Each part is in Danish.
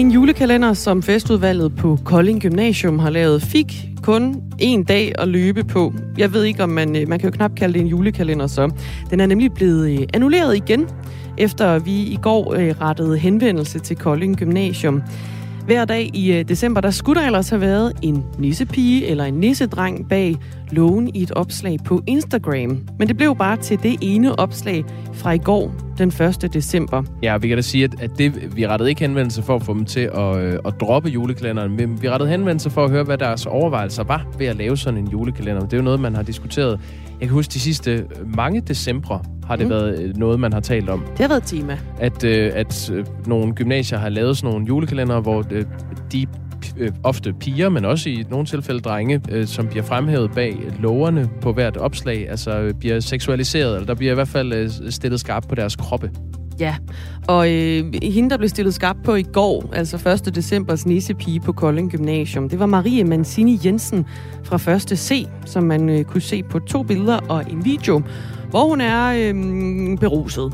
En julekalender, som festudvalget på Kolding Gymnasium har lavet, fik kun en dag at løbe på. Jeg ved ikke, om man, øh, man kan jo knap kalde det en julekalender så. Den er nemlig blevet øh, annulleret igen, efter vi i går øh, rettede henvendelse til Kolding Gymnasium. Hver dag i øh, december, der skulle der ellers have været en nissepige eller en nissedreng bag lågen i et opslag på Instagram. Men det blev bare til det ene opslag fra i går, den 1. december. Ja, vi kan da sige, at, det, vi rettede ikke henvendelse for at få dem til at, øh, at droppe julekalenderen, men vi rettede henvendelse for at høre, hvad deres overvejelser var ved at lave sådan en julekalender. Det er jo noget, man har diskuteret. Jeg kan huske, de sidste mange december har det mm. været øh, noget, man har talt om. Det har været tema. At, øh, at øh, nogle gymnasier har lavet sådan nogle julekalender, hvor øh, de øh, ofte piger, men også i nogle tilfælde drenge, øh, som bliver fremhævet bag loverne på hvert opslag, altså øh, bliver seksualiseret, eller der bliver i hvert fald øh, stillet skarpt på deres kroppe. Ja, og øh, hende, der blev stillet skab på i går, altså 1. decembers nissepige på Kolding Gymnasium, det var Marie Mancini Jensen fra 1. C, som man øh, kunne se på to billeder og en video, hvor hun er øh, beruset.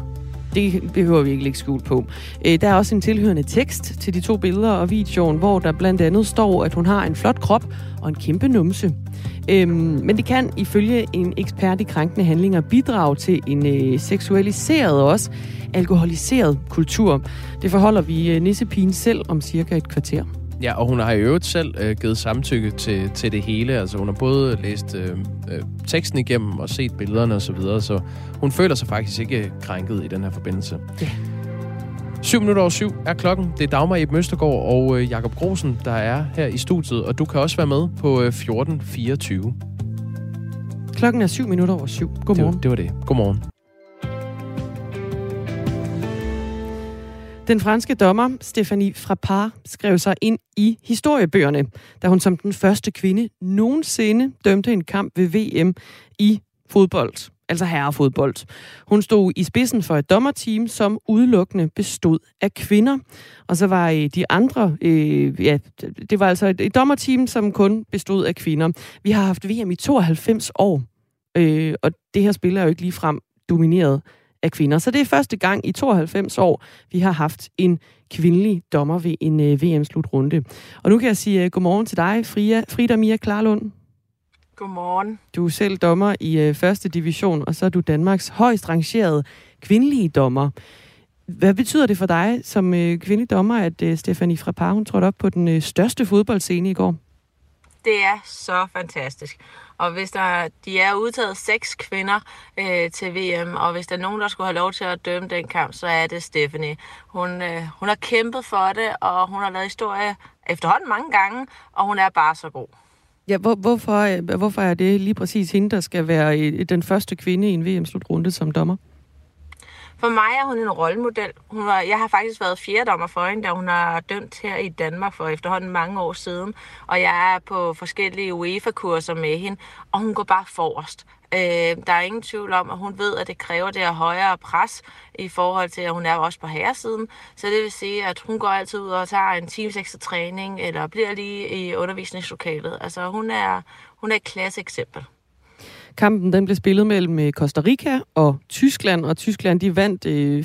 Det behøver vi ikke lægge skjul på. Øh, der er også en tilhørende tekst til de to billeder og videoen, hvor der blandt andet står, at hun har en flot krop og en kæmpe numse. Øhm, men det kan ifølge en ekspert i krænkende handlinger bidrage til en øh, seksualiseret og også alkoholiseret kultur. Det forholder vi øh, Nissepigen selv om cirka et kvarter. Ja, og hun har i øvrigt selv øh, givet samtykke til, til det hele. Altså hun har både læst øh, øh, teksten igennem og set billederne osv., så, videre, så hun føler sig faktisk ikke krænket i den her forbindelse. Ja. 7 minutter over syv er klokken. Det er Dagmar Eb Møstergaard og øh, Jakob Grosen, der er her i studiet, og du kan også være med på øh, 14.24. Klokken er 7 minutter over syv. Godmorgen. Det, det var det. Godmorgen. Den franske dommer Stephanie Frappard skrev sig ind i historiebøgerne, da hun som den første kvinde nogensinde dømte en kamp ved VM i fodbold, altså herrefodbold. Hun stod i spidsen for et dommerteam, som udelukkende bestod af kvinder. Og så var øh, de andre, øh, ja, det var altså et, et dommerteam, som kun bestod af kvinder. Vi har haft VM i 92 år, øh, og det her spil er jo ikke lige frem domineret af kvinder. Så det er første gang i 92 år, vi har haft en kvindelig dommer ved en uh, VM-slutrunde. Og nu kan jeg sige uh, godmorgen til dig, Frida, Frida Mia Klarlund. Godmorgen. Du er selv dommer i uh, første division, og så er du Danmarks højst rangerede kvindelige dommer. Hvad betyder det for dig som uh, kvindelig dommer, at uh, Stefanie Frappard hun trådte op på den uh, største fodboldscene i går? Det er så fantastisk. Og hvis der, de er udtaget seks kvinder øh, til VM, og hvis der er nogen, der skulle have lov til at dømme den kamp, så er det Stephanie. Hun, øh, hun har kæmpet for det, og hun har lavet historie efterhånden mange gange, og hun er bare så god. Ja, hvor, hvorfor, øh, hvorfor er det lige præcis hende, der skal være øh, den første kvinde i en VM-slutrunde som dommer? For mig er hun en rollemodel. Hun var, jeg har faktisk været fjerdommer for hende, da hun har dømt her i Danmark for efterhånden mange år siden. Og jeg er på forskellige UEFA-kurser med hende, og hun går bare forrest. Øh, der er ingen tvivl om, at hun ved, at det kræver det her højere pres i forhold til, at hun er også på herresiden. Så det vil sige, at hun går altid ud og tager en times ekstra træning, eller bliver lige i undervisningslokalet. Altså hun er, hun er et klasse eksempel. Kampen den blev spillet mellem øh, Costa Rica og Tyskland, og Tyskland de vandt øh,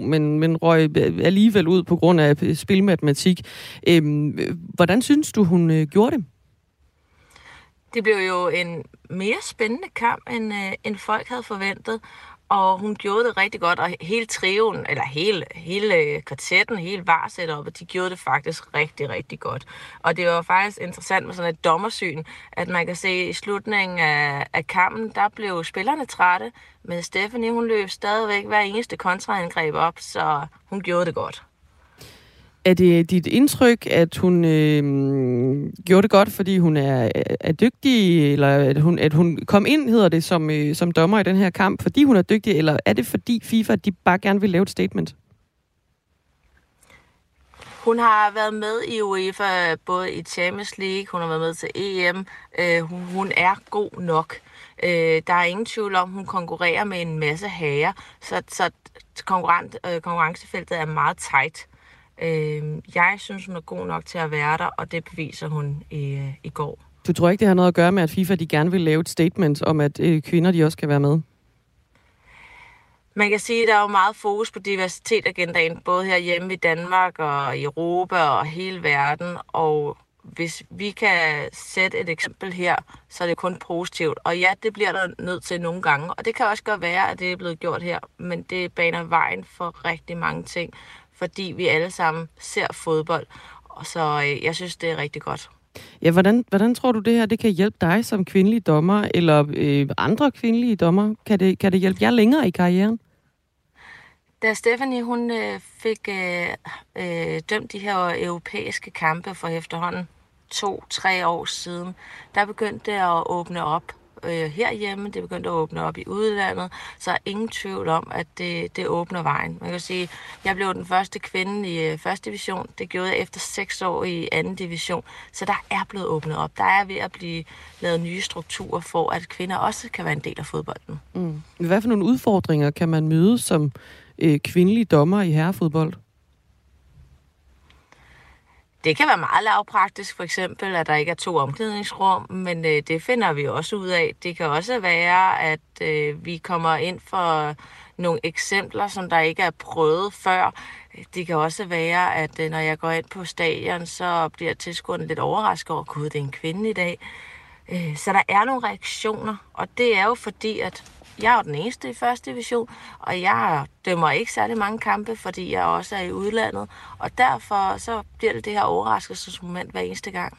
4-2, men, men røg øh, alligevel ud på grund af øh, spilmatematik. Øhm, hvordan synes du, hun øh, gjorde det? Det blev jo en mere spændende kamp, end, øh, end folk havde forventet og hun gjorde det rigtig godt, og hele triven, eller hele, hele øh, kvartetten, hele varsættet, de gjorde det faktisk rigtig, rigtig godt. Og det var faktisk interessant med sådan et dommersyn, at man kan se i slutningen af, af kampen, der blev spillerne trætte, men Stephanie, hun løb stadigvæk hver eneste kontraangreb op, så hun gjorde det godt. Er det dit indtryk, at hun øh, gjorde det godt, fordi hun er, er dygtig, eller at hun, at hun kom ind, hedder det, som, øh, som dommer i den her kamp, fordi hun er dygtig, eller er det fordi FIFA, de bare gerne vil lave et statement? Hun har været med i UEFA, både i Champions League, hun har været med til EM. Øh, hun, hun er god nok. Øh, der er ingen tvivl om, hun konkurrerer med en masse hager, så, så konkurrent, øh, konkurrencefeltet er meget tight. Øh, jeg synes, hun er god nok til at være der, og det beviser hun i, øh, i går. Du tror ikke, det har noget at gøre med, at FIFA de gerne vil lave et statement om, at øh, kvinder de også kan være med? man kan sige, at der er jo meget fokus på diversitetsagendaen, både her hjemme i Danmark og i Europa og hele verden. Og hvis vi kan sætte et eksempel her, så er det kun positivt. Og ja, det bliver der nødt til nogle gange. Og det kan også godt være, at det er blevet gjort her. Men det baner vejen for rigtig mange ting, fordi vi alle sammen ser fodbold. Og så øh, jeg synes, det er rigtig godt. Ja, hvordan, hvordan tror du det her det kan hjælpe dig som kvindelig dommer, eller øh, andre kvindelige dommer? Kan det, kan det hjælpe jer længere i karrieren? Da Stephanie hun øh, fik øh, øh, dømt de her europæiske kampe for efterhånden to-tre år siden, der begyndte det at åbne op øh, herhjemme, det begyndte at åbne op i udlandet, så er ingen tvivl om, at det, det åbner vejen. Man kan sige, jeg blev den første kvinde i øh, første division, det gjorde jeg efter seks år i anden division, så der er blevet åbnet op. Der er ved at blive lavet nye strukturer for, at kvinder også kan være en del af fodbolden. Mm. Hvad for nogle udfordringer kan man møde som øh, kvindelige dommer i herrefodbold? Det kan være meget lavpraktisk, for eksempel, at der ikke er to omklædningsrum, men øh, det finder vi også ud af. Det kan også være, at øh, vi kommer ind for nogle eksempler, som der ikke er prøvet før. Det kan også være, at øh, når jeg går ind på stadion, så bliver tilskuerne lidt overrasket over, gud, det er en kvinde i dag. Øh, så der er nogle reaktioner, og det er jo fordi, at jeg er den eneste i første division, og jeg dømmer ikke særlig mange kampe, fordi jeg også er i udlandet. Og derfor så bliver det det her overraskelsesmoment hver eneste gang.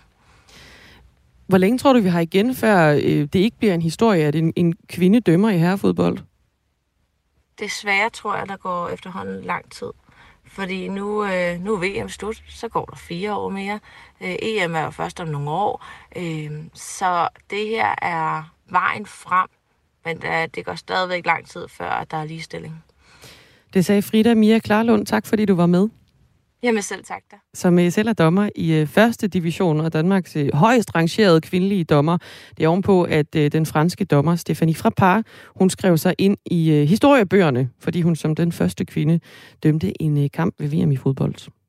Hvor længe tror du, vi har igen, før øh, det ikke bliver en historie, at en, en kvinde dømmer i herrefodbold? Desværre tror jeg, der går efterhånden lang tid. Fordi nu, øh, nu er VM slut, så går der fire år mere. Øh, EM er jo først om nogle år. Øh, så det her er vejen frem men uh, det går stadigvæk lang tid, før der er ligestilling. Det sagde Frida Mia Klarlund. Tak fordi du var med. Jamen selv tak da. Som uh, selv er dommer i uh, første division og Danmarks højst rangerede kvindelige dommer. Det er ovenpå, at den franske dommer Stephanie Frappard, hun skrev sig ind i historiebøgerne, fordi hun som den første kvinde dømte en kamp ved VM i fodbold.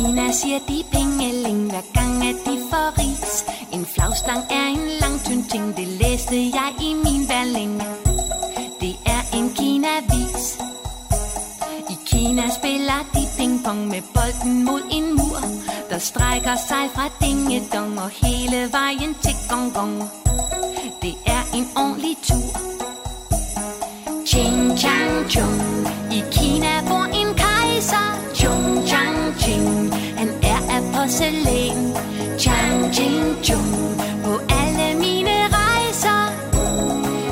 Kina siger de pengeling hver gang, at de får ris. En flagstang er en lang tynd ting, det læste jeg i min balling. Det er en Kina-vis. I Kina spiller de pingpong med bolden mod en mur, der strækker sig fra dingedong og hele vejen til gong gong. Det er en ordentlig tur. Ching chang chung. I Kina hvor en porcelæn Chang Ching Chung På alle mine rejser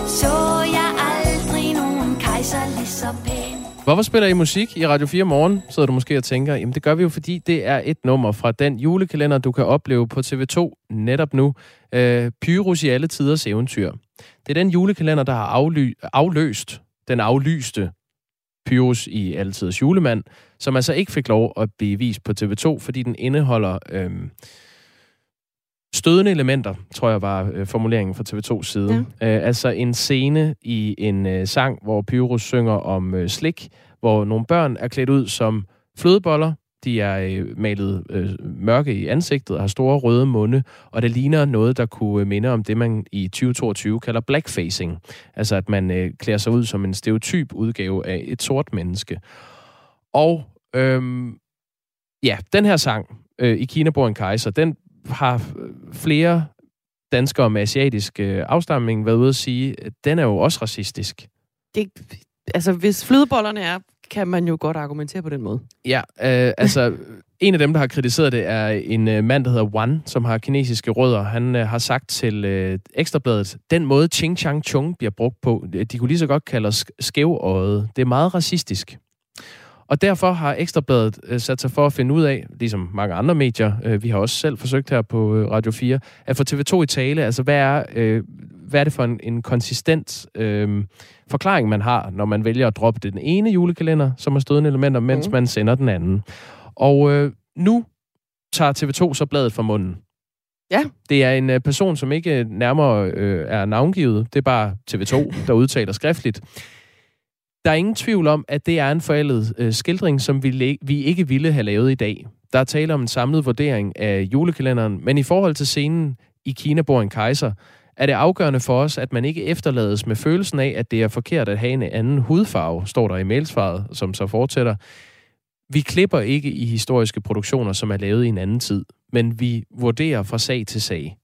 Så jeg aldrig nogen kejser lige så pæn Hvorfor spiller I musik i Radio 4 morgen? Sidder du måske og tænker, jamen det gør vi jo, fordi det er et nummer fra den julekalender, du kan opleve på TV2 netop nu. Øh, Pyrus i alle tiders eventyr. Det er den julekalender, der har afly- afløst den aflyste Pyrus i Altidets julemand, som altså ikke fik lov at blive vist på TV2, fordi den indeholder øhm, stødende elementer, tror jeg var øh, formuleringen fra TV2's side. Ja. Øh, altså en scene i en øh, sang, hvor Pyrus synger om øh, slik, hvor nogle børn er klædt ud som flødeboller, de er øh, malet øh, mørke i ansigtet og har store røde munde, og det ligner noget, der kunne øh, minde om det, man i 2022 kalder blackfacing. Altså at man øh, klæder sig ud som en stereotyp udgave af et sort menneske. Og øhm, ja, den her sang, øh, I Kina bor en kejser, den har øh, flere danskere med asiatisk øh, afstamning været ude at sige, at den er jo også racistisk. Det, altså, hvis flødebollerne er kan man jo godt argumentere på den måde. Ja, øh, altså en af dem, der har kritiseret det, er en øh, mand, der hedder Wan, som har kinesiske rødder. Han øh, har sagt til øh, Ekstrabladet, den måde Ching Chang Chung bliver brugt på, øh, de kunne lige så godt kalde os skævøjet. Det er meget racistisk. Og derfor har Ekstrabladet øh, sat sig for at finde ud af, ligesom mange andre medier, øh, vi har også selv forsøgt her på øh, Radio 4, at få TV2 i tale, altså hvad er, øh, hvad er det for en, en konsistent øh, forklaring, man har, når man vælger at droppe den ene julekalender, som er stødende elementer, mens mm. man sender den anden. Og øh, nu tager TV2 så bladet fra munden. Ja. Det er en person, som ikke nærmere øh, er navngivet. Det er bare TV2, der udtaler skriftligt. Der er ingen tvivl om, at det er en forældet øh, skildring, som vi, vi ikke ville have lavet i dag. Der er tale om en samlet vurdering af julekalenderen, men i forhold til scenen i Kina bor en kejser, er det afgørende for os, at man ikke efterlades med følelsen af, at det er forkert at have en anden hudfarve, står der i mailsvaret, som så fortsætter. Vi klipper ikke i historiske produktioner, som er lavet i en anden tid, men vi vurderer fra sag til sag.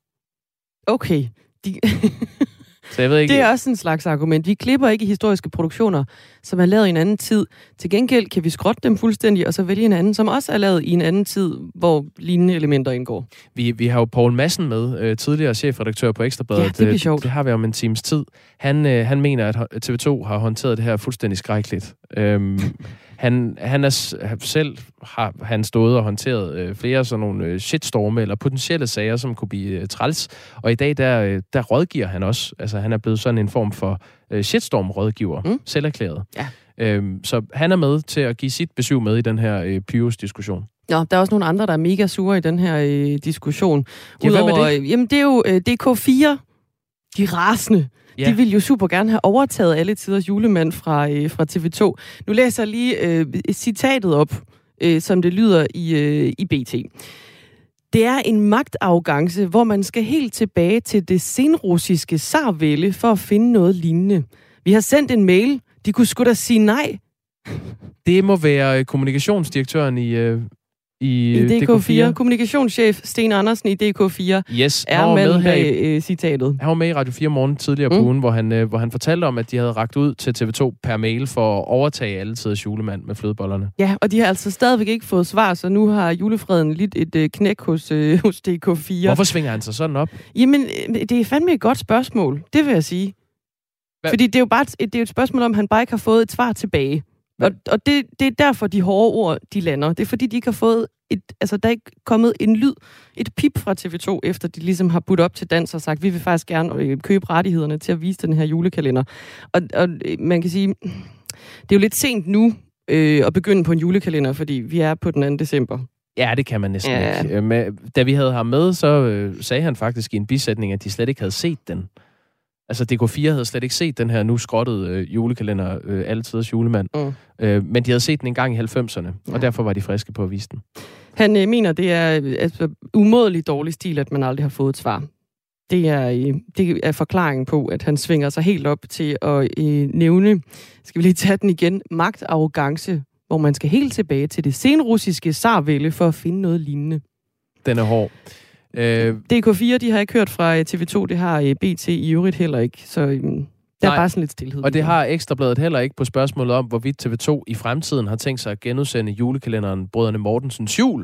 Okay. De... Så jeg ved ikke... Det er også en slags argument. Vi klipper ikke i historiske produktioner, som er lavet i en anden tid. Til gengæld kan vi skrotte dem fuldstændig, og så vælge en anden, som også er lavet i en anden tid, hvor lignende elementer indgår. Vi, vi har jo Paul Madsen med, øh, tidligere chefredaktør på Ekstrabladet. Ja, det bliver sjovt. Det har vi om en times tid. Han, øh, han mener, at TV2 har håndteret det her fuldstændig skrækkeligt. Øhm, han, han er selv har han stået og håndteret øh, flere sådan nogle øh, shitstorme eller potentielle sager, som kunne blive øh, træls. Og i dag, der, øh, der rådgiver han også. Altså, han er blevet sådan en form for øh, shitstorm-rådgiver, mm. selv erklæret. Ja. Øhm, så han er med til at give sit besøg med i den her øh, Pyrus-diskussion. Ja, der er også nogle andre, der er mega sure i den her øh, diskussion. Ja, hvem er det? Øh, jamen, det er jo øh, DK4, de rasende. Ja. De vil jo super gerne have overtaget alle tiders julemand fra, øh, fra TV2. Nu læser jeg lige øh, citatet op, øh, som det lyder i, øh, i BT. Det er en magtafgangse, hvor man skal helt tilbage til det senrussiske sarvælde for at finde noget lignende. Vi har sendt en mail. De kunne sgu da sige nej. Det må være øh, kommunikationsdirektøren i, øh, i, I DK4. DK4. Kommunikationschef Sten Andersen i DK4 yes, er med, med bag øh, citatet. Han var med i Radio 4 morgen tidligere mm. på ugen, hvor han, øh, hvor han fortalte om, at de havde ragt ud til TV2 per mail for at overtage alle tiders julemand med flødebollerne. Ja, og de har altså stadigvæk ikke fået svar, så nu har julefreden lidt et øh, knæk hos, øh, hos DK4. Hvorfor svinger han sig sådan op? Jamen, øh, det er fandme et godt spørgsmål, det vil jeg sige. Hvad? Fordi det er jo bare et, det er et spørgsmål om, han bare ikke har fået et svar tilbage. Og, og det, det er derfor, de hårde ord, de lander. Det er fordi, de ikke har fået et... Altså, der er ikke kommet en lyd, et pip fra TV2, efter de ligesom har budt op til dans og sagt, vi vil faktisk gerne øh, købe rettighederne til at vise den her julekalender. Og, og øh, man kan sige, det er jo lidt sent nu øh, at begynde på en julekalender, fordi vi er på den 2. december. Ja, det kan man næsten ja. ikke. Øh, men, da vi havde ham med, så øh, sagde han faktisk i en bisætning, at de slet ikke havde set den. Altså, DK4 havde slet ikke set den her nu skrottede øh, julekalender, øh, Altiders julemand. Mm. Øh, men de havde set den en gang i 90'erne, ja. og derfor var de friske på at vise den. Han øh, mener, det er øh, altså, umådeligt dårlig stil, at man aldrig har fået et svar. Det er, øh, det er forklaringen på, at han svinger sig helt op til at øh, nævne, skal vi lige tage den igen, magtarrogance, hvor man skal helt tilbage til det senrussiske sarvælde for at finde noget lignende. Den er hård. Øh, DK4, de har ikke hørt fra øh, TV2, det har øh, BT i øvrigt heller ikke, så øhm, der Nej, er bare sådan lidt stillhed. Og det har Ekstrabladet heller ikke på spørgsmålet om, hvorvidt TV2 i fremtiden har tænkt sig at genudsende julekalenderen Brødrene Mortensens Jul.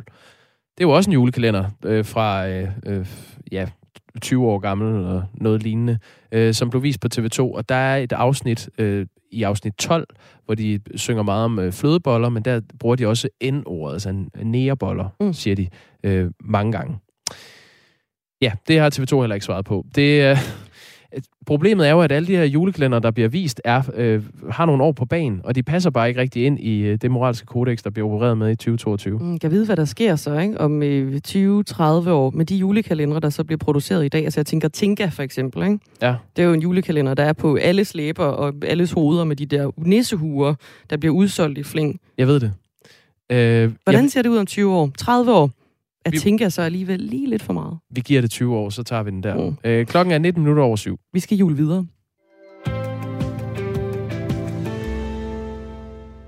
Det er jo også en julekalender øh, fra øh, øh, ja, 20 år gammel eller noget lignende, øh, som blev vist på TV2. Og der er et afsnit øh, i afsnit 12, hvor de synger meget om øh, flødeboller, men der bruger de også N-ordet, altså næreboller, mm. siger de øh, mange gange. Ja, det har TV2 heller ikke svaret på. Det, øh, problemet er jo, at alle de her julekalender, der bliver vist, er, øh, har nogle år på banen, og de passer bare ikke rigtig ind i øh, det moralske kodex, der bliver opereret med i 2022. Mm, kan vide, hvad der sker så ikke? om øh, 20-30 år med de julekalendere, der så bliver produceret i dag. Altså jeg tænker Tinka for eksempel. Ikke? Ja. Det er jo en julekalender, der er på alles læber og alles hoveder med de der nissehuer, der bliver udsolgt i fling. Jeg ved det. Øh, Hvordan jeg... ser det ud om 20 år? 30 år? Jeg vi, tænker så alligevel lige lidt for meget. Vi giver det 20 år, så tager vi den der. Mm. Øh, klokken er 19 minutter over syv. Vi skal jule videre.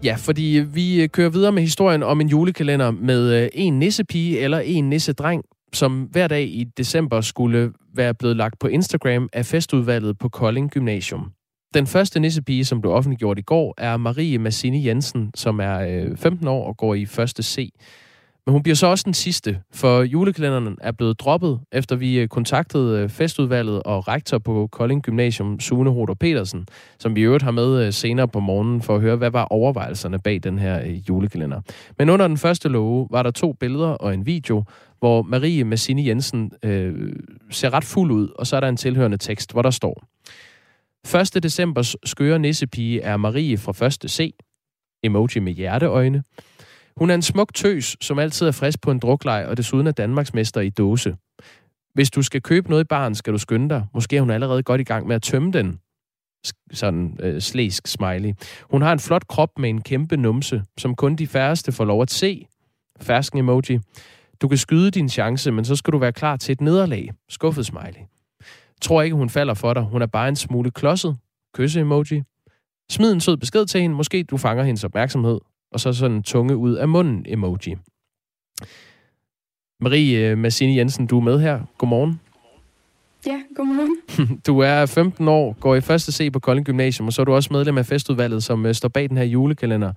Ja, fordi vi kører videre med historien om en julekalender med øh, en nissepige eller en nissedreng, som hver dag i december skulle være blevet lagt på Instagram af festudvalget på Kolding Gymnasium. Den første nissepige, som blev offentliggjort i går, er Marie Massini Jensen, som er 15 øh, år og går i første C. Men hun bliver så også den sidste, for julekalenderen er blevet droppet, efter vi øh, kontaktede øh, festudvalget og rektor på Kolding Gymnasium, Sune Hoder Petersen, som vi i øvrigt har med øh, senere på morgenen for at høre, hvad var overvejelserne bag den her julekalender. Men under den første love var der to billeder og en video, hvor Marie Massini Jensen øh, ser ret fuld ud, og så er der en tilhørende tekst, hvor der står 1. decembers skøre nissepige er Marie fra 1. C, emoji med hjerteøjne, hun er en smuk tøs, som altid er frisk på en druklej, og desuden er Danmarks mester i dåse. Hvis du skal købe noget i baren, skal du skynde dig. Måske er hun allerede godt i gang med at tømme den. sådan øh, slæsk smiley. Hun har en flot krop med en kæmpe numse, som kun de færreste får lov at se. Fersken emoji. Du kan skyde din chance, men så skal du være klar til et nederlag. Skuffet smiley. Tror ikke, hun falder for dig. Hun er bare en smule klodset. Kysse emoji. Smid en sød besked til hende. Måske du fanger hendes opmærksomhed. Og så sådan en tunge ud af munden emoji. Marie øh, Massini Jensen, du er med her. Godmorgen. Ja, godmorgen. Du er 15 år, går i første C på Kolding Gymnasium, og så er du også medlem af festudvalget, som øh, står bag den her julekalender.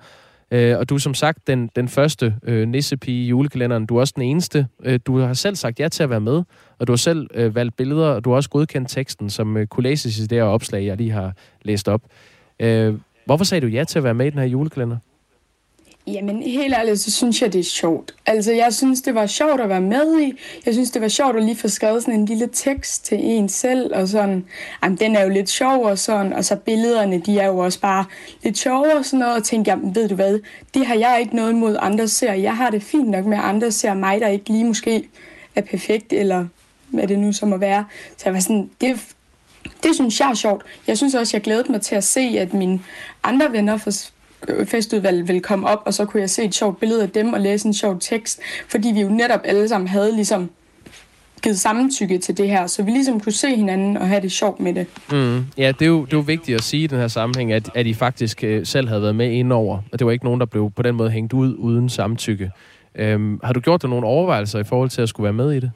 Øh, og du er som sagt den, den første øh, nissepige i julekalenderen. Du er også den eneste. Du har selv sagt ja til at være med, og du har selv øh, valgt billeder, og du har også godkendt teksten, som øh, kunne læses i det her opslag, jeg lige har læst op. Øh, hvorfor sagde du ja til at være med i den her julekalender? Jamen, helt ærligt, så synes jeg, det er sjovt. Altså, jeg synes, det var sjovt at være med i. Jeg synes, det var sjovt at lige få skrevet sådan en lille tekst til en selv, og sådan, jamen, den er jo lidt sjov og sådan, og så billederne, de er jo også bare lidt sjove og sådan noget, og tænkte, jamen, ved du hvad, det har jeg ikke noget imod, andre ser. Jeg har det fint nok med, at andre ser mig, der ikke lige måske er perfekt, eller hvad det nu som at være. Så jeg var sådan, det, det synes jeg er sjovt. Jeg synes også, jeg glædede mig til at se, at mine andre venner for festudvalg ville komme op, og så kunne jeg se et sjovt billede af dem og læse en sjov tekst, fordi vi jo netop alle sammen havde ligesom givet samtykke til det her, så vi ligesom kunne se hinanden og have det sjovt med det. Mm. Ja, det er, jo, det er jo vigtigt at sige i den her sammenhæng, at, at I faktisk øh, selv havde været med indover, og det var ikke nogen, der blev på den måde hængt ud uden samtykke. Øhm, har du gjort dig nogle overvejelser i forhold til at skulle være med i det?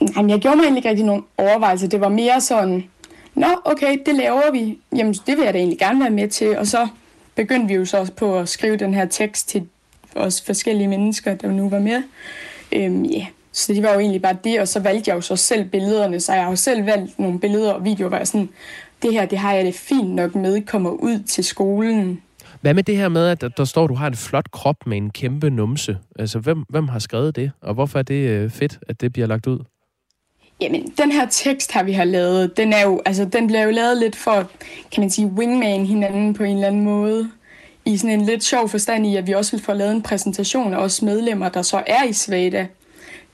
Nej, jeg gjorde mig egentlig ikke rigtig nogle overvejelser. Det var mere sådan, nå, okay, det laver vi. Jamen, det vil jeg da egentlig gerne være med til. Og så begyndte vi jo så også på at skrive den her tekst til os forskellige mennesker, der nu var med. Øhm, yeah. Så det var jo egentlig bare det, og så valgte jeg jo så selv billederne, så jeg har jo selv valgt nogle billeder og videoer, hvor jeg sådan, det her, det har jeg det fint nok med, kommer ud til skolen. Hvad med det her med, at der står, at du har en flot krop med en kæmpe numse? Altså, hvem, hvem har skrevet det, og hvorfor er det øh, fedt, at det bliver lagt ud? Jamen, den her tekst her, vi har lavet, den, er jo, altså, den bliver jo lavet lidt for, kan man sige, wingman hinanden på en eller anden måde. I sådan en lidt sjov forstand i, at vi også vil få lavet en præsentation af os medlemmer, der så er i Svada.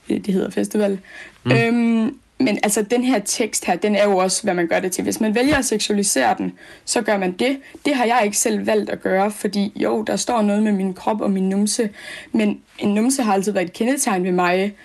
Det, det hedder festival. Mm. Øhm, men altså, den her tekst her, den er jo også, hvad man gør det til. Hvis man vælger at seksualisere den, så gør man det. Det har jeg ikke selv valgt at gøre, fordi jo, der står noget med min krop og min numse, men en numse har altid været et kendetegn ved mig,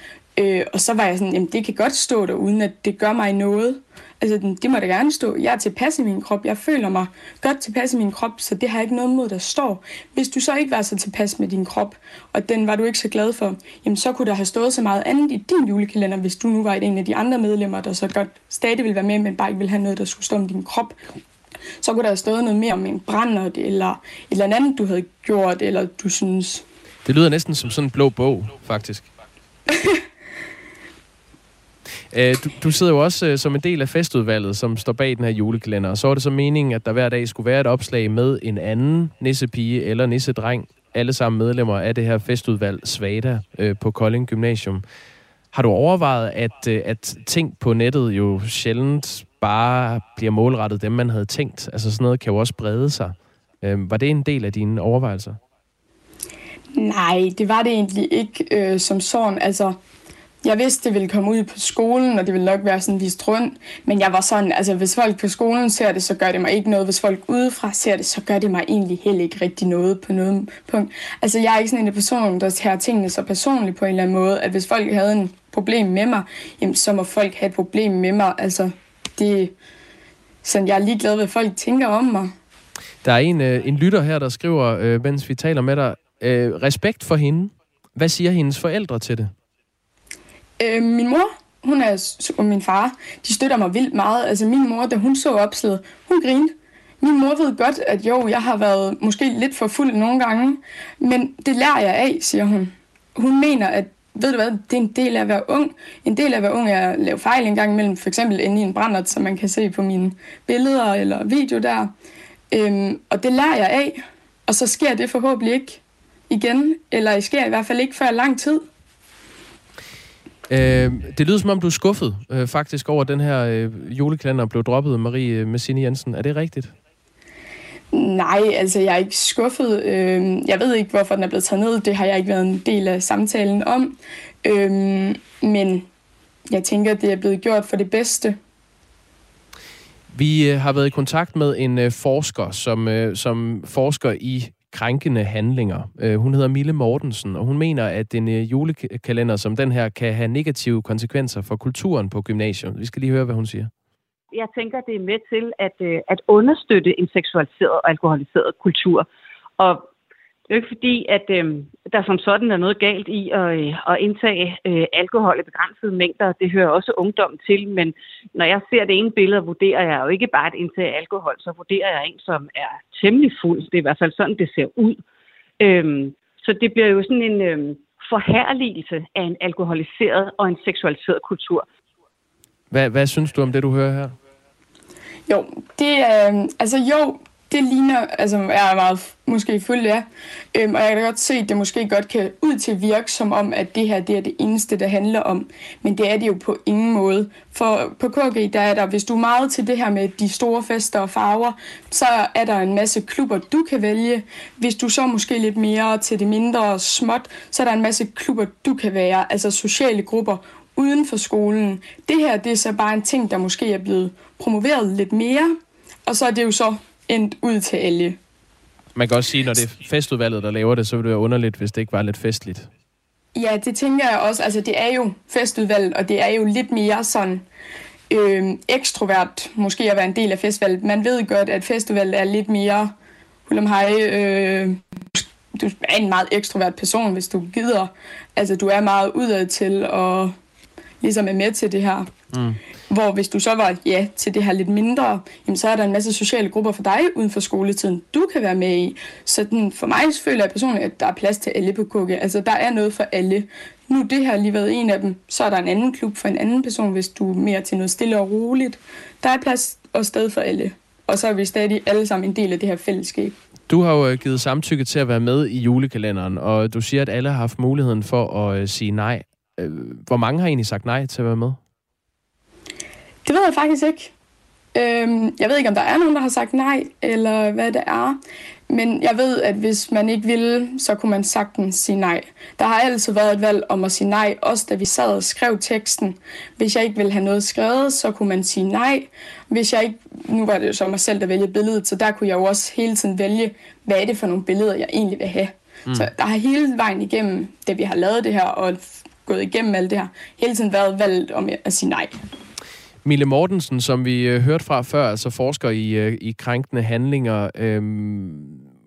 Øh, og så var jeg sådan, jamen det kan godt stå der, uden at det gør mig noget. Altså, det må da gerne stå. Jeg er tilpas i min krop. Jeg føler mig godt tilpas i min krop, så det har jeg ikke noget mod, der står. Hvis du så ikke var så tilpas med din krop, og den var du ikke så glad for, jamen så kunne der have stået så meget andet i din julekalender, hvis du nu var en af de andre medlemmer, der så godt stadig ville være med, men bare ikke ville have noget, der skulle stå om din krop. Så kunne der have stået noget mere om en brændert, eller et eller andet, du havde gjort, eller du synes... Det lyder næsten som sådan en blå bog, faktisk. Øh, du, du sidder jo også øh, som en del af festudvalget, som står bag den her julekalender. Og så var det så meningen, at der hver dag skulle være et opslag med en anden nissepige eller nissedreng. Alle sammen medlemmer af det her festudvalg Svada øh, på Kolding Gymnasium. Har du overvejet, at, øh, at ting på nettet jo sjældent bare bliver målrettet dem, man havde tænkt? Altså sådan noget kan jo også brede sig. Øh, var det en del af dine overvejelser? Nej, det var det egentlig ikke øh, som sådan. Altså, jeg vidste, det ville komme ud på skolen, og det ville nok være sådan vist rundt. Men jeg var sådan, altså hvis folk på skolen ser det, så gør det mig ikke noget. Hvis folk udefra ser det, så gør det mig egentlig heller ikke rigtig noget på noget punkt. Altså jeg er ikke sådan en person, der tager tingene så personligt på en eller anden måde, at hvis folk havde en problem med mig, jamen så må folk have et problem med mig. Altså det sådan, jeg er ligeglad, hvad folk tænker om mig. Der er en, øh, en lytter her, der skriver, øh, mens vi taler med dig, øh, respekt for hende. Hvad siger hendes forældre til det? Øh, min mor, hun er, og min far, de støtter mig vildt meget. Altså min mor, da hun så opslaget, hun grinede. Min mor ved godt, at jo, jeg har været måske lidt for fuld nogle gange, men det lærer jeg af, siger hun. Hun mener, at ved du hvad, det er en del af at være ung. En del af at være ung er at lave fejl en gang imellem, for eksempel inde i en brændert, som man kan se på mine billeder eller video der. Øhm, og det lærer jeg af, og så sker det forhåbentlig ikke igen, eller det sker i hvert fald ikke før lang tid. Øh, det lyder som om, du er skuffet øh, faktisk over den her øh, julekalender blev droppet, Marie øh, Messini Jensen. Er det rigtigt? Nej, altså jeg er ikke skuffet. Øh, jeg ved ikke, hvorfor den er blevet taget ned. Det har jeg ikke været en del af samtalen om. Øh, men jeg tænker, at det er blevet gjort for det bedste. Vi øh, har været i kontakt med en øh, forsker, som, øh, som forsker i krænkende handlinger. Øh, hun hedder Mille Mortensen, og hun mener, at en øh, julekalender som den her kan have negative konsekvenser for kulturen på gymnasiet. Vi skal lige høre, hvad hun siger. Jeg tænker, det er med til at, øh, at understøtte en seksualiseret og alkoholiseret kultur. Og det er jo ikke fordi, at øh, der som sådan er noget galt i at, øh, at indtage øh, alkohol i begrænsede mængder. Det hører også ungdom til, men når jeg ser det ene billede, vurderer jeg jo ikke bare at indtage alkohol, så vurderer jeg en, som er temmelig fuld. Det er i hvert fald sådan, det ser ud. Øhm, så det bliver jo sådan en øh, forhærligelse af en alkoholiseret og en seksualiseret kultur. Hvad, hvad synes du om det, du hører her? Jo, det er, øh, altså jo, det ligner, altså jeg er meget måske fuld af, øhm, og jeg kan godt se, at det måske godt kan ud til at virke som om, at det her det er det eneste, det handler om. Men det er det jo på ingen måde. For på KG, der er der, hvis du er meget til det her med de store fester og farver, så er der en masse klubber, du kan vælge. Hvis du så måske lidt mere til det mindre og småt, så er der en masse klubber, du kan være, altså sociale grupper uden for skolen. Det her, det er så bare en ting, der måske er blevet promoveret lidt mere, og så er det jo så endt ud til alle. Man kan også sige, når det er festudvalget, der laver det, så vil det være underligt, hvis det ikke var lidt festligt. Ja, det tænker jeg også. Altså, det er jo festudvalget, og det er jo lidt mere sådan øh, ekstrovert, måske at være en del af festivalet. Man ved godt, at festivalet er lidt mere hej, øh, du er en meget ekstrovert person, hvis du gider. Altså, du er meget udad til og ligesom er med til det her. Mm. Hvor hvis du så var ja til det her lidt mindre, jamen så er der en masse sociale grupper for dig uden for skoletiden, du kan være med i. Så den, for mig føler jeg personligt, at der er plads til alle på KG. Altså der er noget for alle. Nu det her lige været en af dem, så er der en anden klub for en anden person, hvis du er mere til noget stille og roligt. Der er plads og sted for alle. Og så er vi stadig alle sammen en del af det her fællesskab. Du har jo øh, givet samtykke til at være med i julekalenderen, og du siger, at alle har haft muligheden for at øh, sige nej. Øh, hvor mange har egentlig sagt nej til at være med? Det ved jeg faktisk ikke. Øhm, jeg ved ikke, om der er nogen, der har sagt nej, eller hvad det er. Men jeg ved, at hvis man ikke ville, så kunne man sagtens sige nej. Der har altid været et valg om at sige nej, også da vi sad og skrev teksten. Hvis jeg ikke ville have noget skrevet, så kunne man sige nej. Hvis jeg ikke, nu var det jo så mig selv, der vælge billedet, så der kunne jeg jo også hele tiden vælge, hvad er det for nogle billeder, jeg egentlig vil have. Mm. Så der har hele vejen igennem, da vi har lavet det her, og gået igennem alt det her, hele tiden været valgt om at sige nej. Mille Mortensen, som vi øh, hørte fra før, altså forsker i, øh, i krænkende handlinger, øh,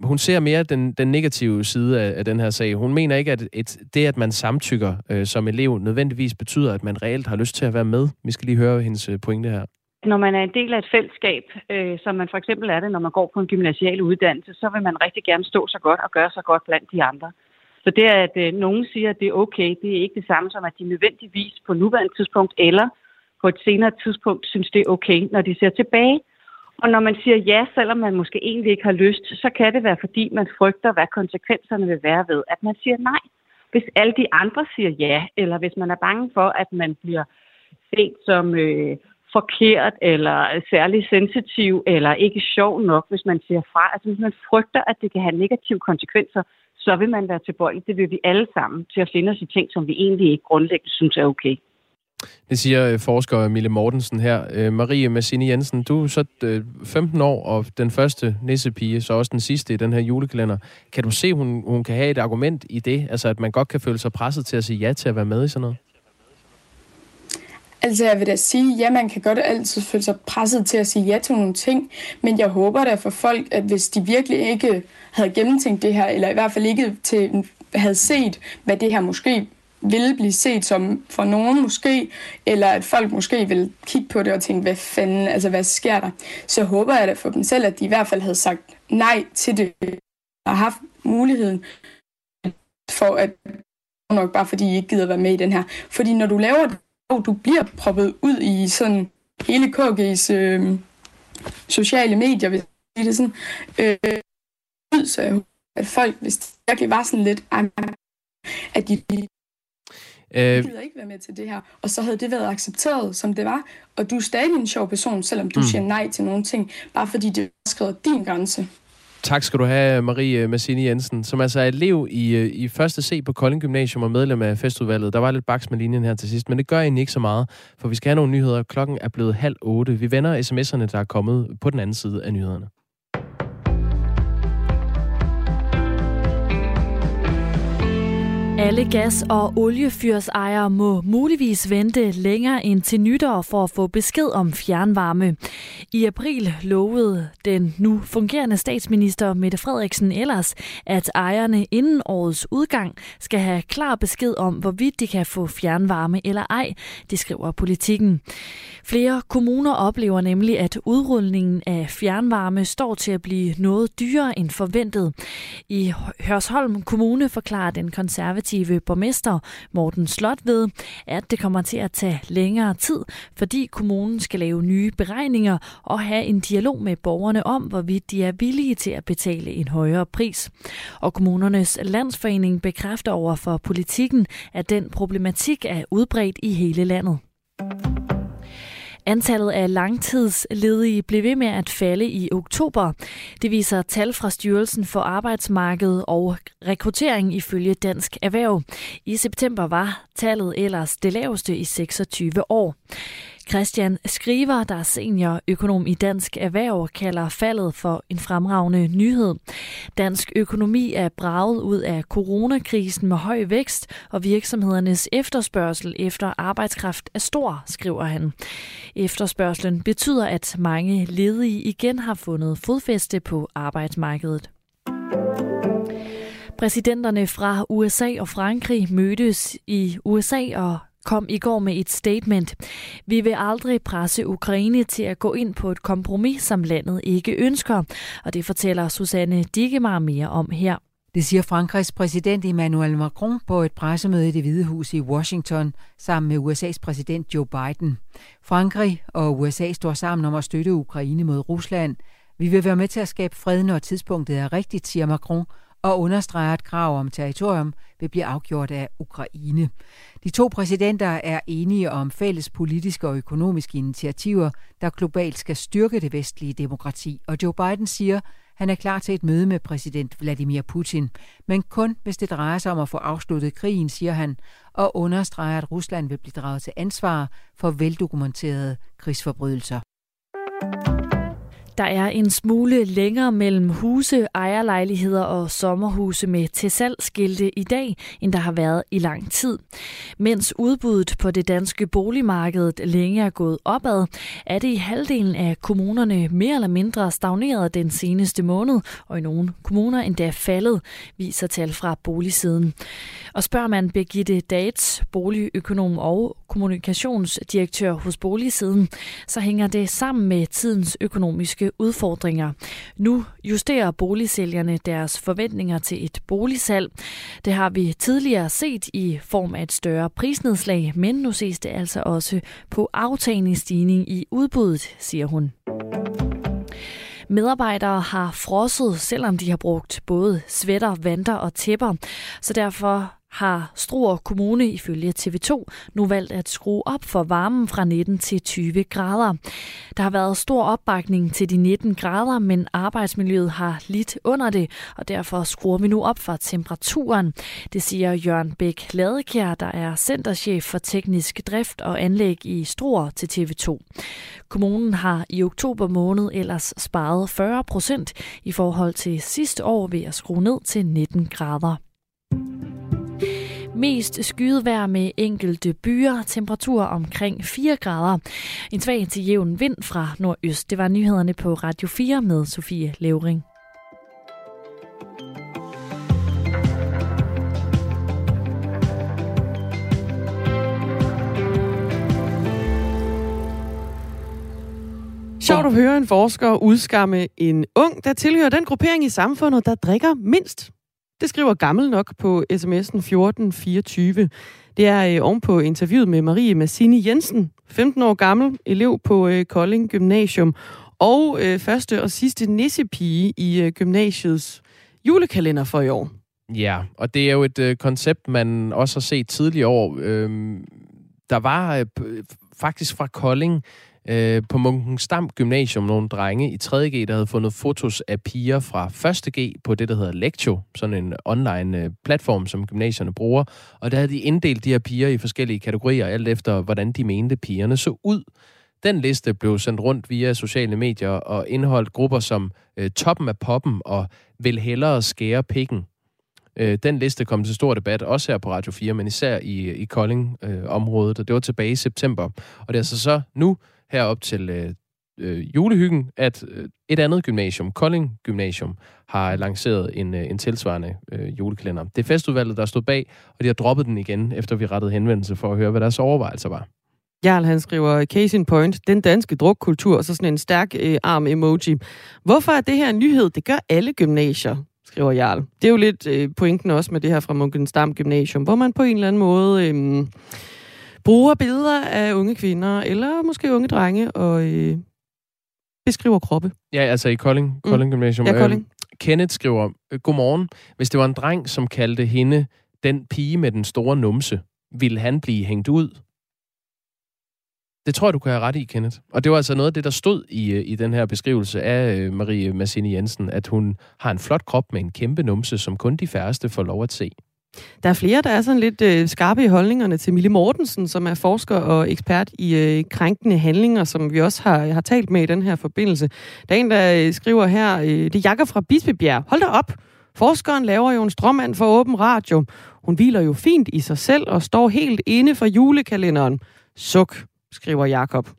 hun ser mere den, den negative side af, af den her sag. Hun mener ikke, at et, det, at man samtykker øh, som elev, nødvendigvis betyder, at man reelt har lyst til at være med. Vi skal lige høre hendes øh, pointe her. Når man er en del af et fællesskab, øh, som man for eksempel er det, når man går på en gymnasial uddannelse, så vil man rigtig gerne stå så godt og gøre så godt blandt de andre. Så det, at øh, nogen siger, at det er okay, det er ikke det samme som, at de nødvendigvis på nuværende tidspunkt eller på et senere tidspunkt synes, det er okay, når de ser tilbage. Og når man siger ja, selvom man måske egentlig ikke har lyst, så kan det være, fordi man frygter, hvad konsekvenserne vil være ved, at man siger nej. Hvis alle de andre siger ja, eller hvis man er bange for, at man bliver set som øh, forkert, eller særlig sensitiv, eller ikke sjov nok, hvis man siger fra. Altså hvis man frygter, at det kan have negative konsekvenser, så vil man være tilbøjelig. Det vil vi alle sammen til at finde os i ting, som vi egentlig ikke grundlæggende synes er okay. Det siger øh, forsker Mille Mortensen her. Øh, Marie Massini Jensen, du er så øh, 15 år, og den første nissepige, så også den sidste i den her julekalender. Kan du se, hun, hun kan have et argument i det? Altså, at man godt kan føle sig presset til at sige ja til at være med i sådan noget? Altså, jeg vil da sige, ja, man kan godt altid føle sig presset til at sige ja til nogle ting, men jeg håber da for folk, at hvis de virkelig ikke havde gennemtænkt det her, eller i hvert fald ikke til, havde set, hvad det her måske ville blive set som for nogen måske, eller at folk måske vil kigge på det og tænke, hvad fanden, altså hvad sker der? Så håber jeg da for dem selv, at de i hvert fald havde sagt nej til det, og haft muligheden for at nok bare fordi I ikke gider være med i den her. Fordi når du laver det, og du bliver proppet ud i sådan hele KG's øh, sociale medier, hvis det det sådan, øh, ud, så jeg at folk, hvis det virkelig var sådan lidt, at de jeg øh, gider ikke være med til det her. Og så havde det været accepteret, som det var. Og du er stadig en sjov person, selvom du mm. siger nej til nogle ting, bare fordi det er skrevet din grænse. Tak skal du have, Marie Massini Jensen, som altså er elev i, øh, i første C på Kolding Gymnasium og medlem af festudvalget. Der var lidt baks med linjen her til sidst, men det gør egentlig ikke så meget, for vi skal have nogle nyheder. Klokken er blevet halv otte. Vi vender sms'erne, der er kommet på den anden side af nyhederne. Alle gas- og oliefyrsejere må muligvis vente længere end til nytår for at få besked om fjernvarme. I april lovede den nu fungerende statsminister Mette Frederiksen ellers, at ejerne inden årets udgang skal have klar besked om, hvorvidt de kan få fjernvarme eller ej, det skriver politikken. Flere kommuner oplever nemlig, at udrulningen af fjernvarme står til at blive noget dyrere end forventet. I Hørsholm Kommune forklarer den konservative borgmester Morten Slot ved, at det kommer til at tage længere tid, fordi kommunen skal lave nye beregninger og have en dialog med borgerne om, hvorvidt de er villige til at betale en højere pris. Og kommunernes landsforening bekræfter over for politikken, at den problematik er udbredt i hele landet. Antallet af langtidsledige blev ved med at falde i oktober. Det viser tal fra Styrelsen for Arbejdsmarked og Rekruttering ifølge Dansk Erhverv. I september var tallet ellers det laveste i 26 år. Christian Skriver, der er seniorøkonom i Dansk Erhverv, kalder faldet for en fremragende nyhed. Dansk økonomi er braget ud af coronakrisen med høj vækst, og virksomhedernes efterspørgsel efter arbejdskraft er stor, skriver han. Efterspørgselen betyder, at mange ledige igen har fundet fodfæste på arbejdsmarkedet. Præsidenterne fra USA og Frankrig mødtes i USA og kom i går med et statement. Vi vil aldrig presse Ukraine til at gå ind på et kompromis, som landet ikke ønsker, og det fortæller Susanne Digemar mere om her. Det siger Frankrigs præsident Emmanuel Macron på et pressemøde i det Hvide Hus i Washington sammen med USA's præsident Joe Biden. Frankrig og USA står sammen om at støtte Ukraine mod Rusland. Vi vil være med til at skabe fred, når tidspunktet er rigtigt, siger Macron, og understreger, at krav om territorium vil blive afgjort af Ukraine. De to præsidenter er enige om fælles politiske og økonomiske initiativer, der globalt skal styrke det vestlige demokrati, og Joe Biden siger, han er klar til et møde med præsident Vladimir Putin, men kun hvis det drejer sig om at få afsluttet krigen, siger han, og understreger, at Rusland vil blive draget til ansvar for veldokumenterede krigsforbrydelser. Der er en smule længere mellem huse, ejerlejligheder og sommerhuse med til salgsskilte i dag, end der har været i lang tid. Mens udbuddet på det danske boligmarked længe er gået opad, er det i halvdelen af kommunerne mere eller mindre stagneret den seneste måned, og i nogle kommuner endda faldet, viser tal fra boligsiden. Og spørger man Birgitte Dates, boligøkonom og kommunikationsdirektør hos Boligsiden, så hænger det sammen med tidens økonomiske udfordringer. Nu justerer boligsælgerne deres forventninger til et boligsalg. Det har vi tidligere set i form af et større prisnedslag, men nu ses det altså også på aftagende stigning i udbuddet, siger hun. Medarbejdere har frosset, selvom de har brugt både svætter, vanter og tæpper. Så derfor har Struer Kommune ifølge TV2 nu valgt at skrue op for varmen fra 19 til 20 grader. Der har været stor opbakning til de 19 grader, men arbejdsmiljøet har lidt under det, og derfor skruer vi nu op for temperaturen. Det siger Jørgen Bæk Ladekær, der er centerchef for teknisk drift og anlæg i Struer til TV2. Kommunen har i oktober måned ellers sparet 40 procent i forhold til sidste år ved at skrue ned til 19 grader. Mest skyet vejr med enkelte byer, temperatur omkring 4 grader. En svag til jævn vind fra nordøst. Det var nyhederne på Radio 4 med Sofie Levering. Sjovt at høre en forsker udskamme en ung, der tilhører den gruppering i samfundet, der drikker mindst. Det skriver gammel nok på sms'en 1424. Det er øh, ovenpå interviewet med Marie Massini Jensen, 15 år gammel, elev på øh, Kolding Gymnasium, og øh, første og sidste nissepige i øh, gymnasiets julekalender for i år. Ja, og det er jo et øh, koncept, man også har set tidligere år. Øhm, der var øh, faktisk fra Kolding øh, på Munkensdam Gymnasium nogle drenge i 3.G, der havde fundet fotos af piger fra 1.G på det, der hedder Lectio, sådan en online øh, platform, som gymnasierne bruger. Og der havde de inddelt de her piger i forskellige kategorier, alt efter hvordan de mente pigerne så ud. Den liste blev sendt rundt via sociale medier og indeholdt grupper som øh, Toppen af Poppen og Vil hellere skære pikken. Øh, den liste kom til stor debat, også her på Radio 4, men især i, øh, i Kolding-området, øh, og det var tilbage i september. Og det er altså så nu, herop til øh, øh, julehyggen, at øh, et andet gymnasium, Kolding Gymnasium, har lanceret en, øh, en tilsvarende øh, julekalender. Det er festudvalget, der stod bag, og de har droppet den igen, efter vi rettede henvendelse for at høre, hvad deres overvejelser var. Jarl, han skriver, case in point, den danske drukkultur, og så sådan en stærk øh, arm emoji. Hvorfor er det her en nyhed? Det gør alle gymnasier, skriver Jarl. Det er jo lidt øh, pointen også med det her fra Munkensdam Gymnasium, hvor man på en eller anden måde øh, bruger billeder af unge kvinder, eller måske unge drenge, og øh, beskriver kroppe. Ja, altså i Kolding, mm. Kolding Gymnasium. Ja, Kolding. Øh, Kenneth skriver, Godmorgen. Hvis det var en dreng, som kaldte hende den pige med den store numse, ville han blive hængt ud? Det tror jeg, du kan have ret i, Kenneth. Og det var altså noget af det, der stod i, øh, i den her beskrivelse af øh, Marie Massini Jensen, at hun har en flot krop med en kæmpe numse, som kun de færreste får lov at se. Der er flere, der er sådan lidt øh, skarpe i holdningerne til Mille Mortensen, som er forsker og ekspert i øh, krænkende handlinger, som vi også har, har talt med i den her forbindelse. Der er en, der øh, skriver her, øh, det er Jakob fra Bispebjerg. Hold da op! Forskeren laver jo en strømmand for åben radio. Hun hviler jo fint i sig selv og står helt inde for julekalenderen. Suk skriver Jakob.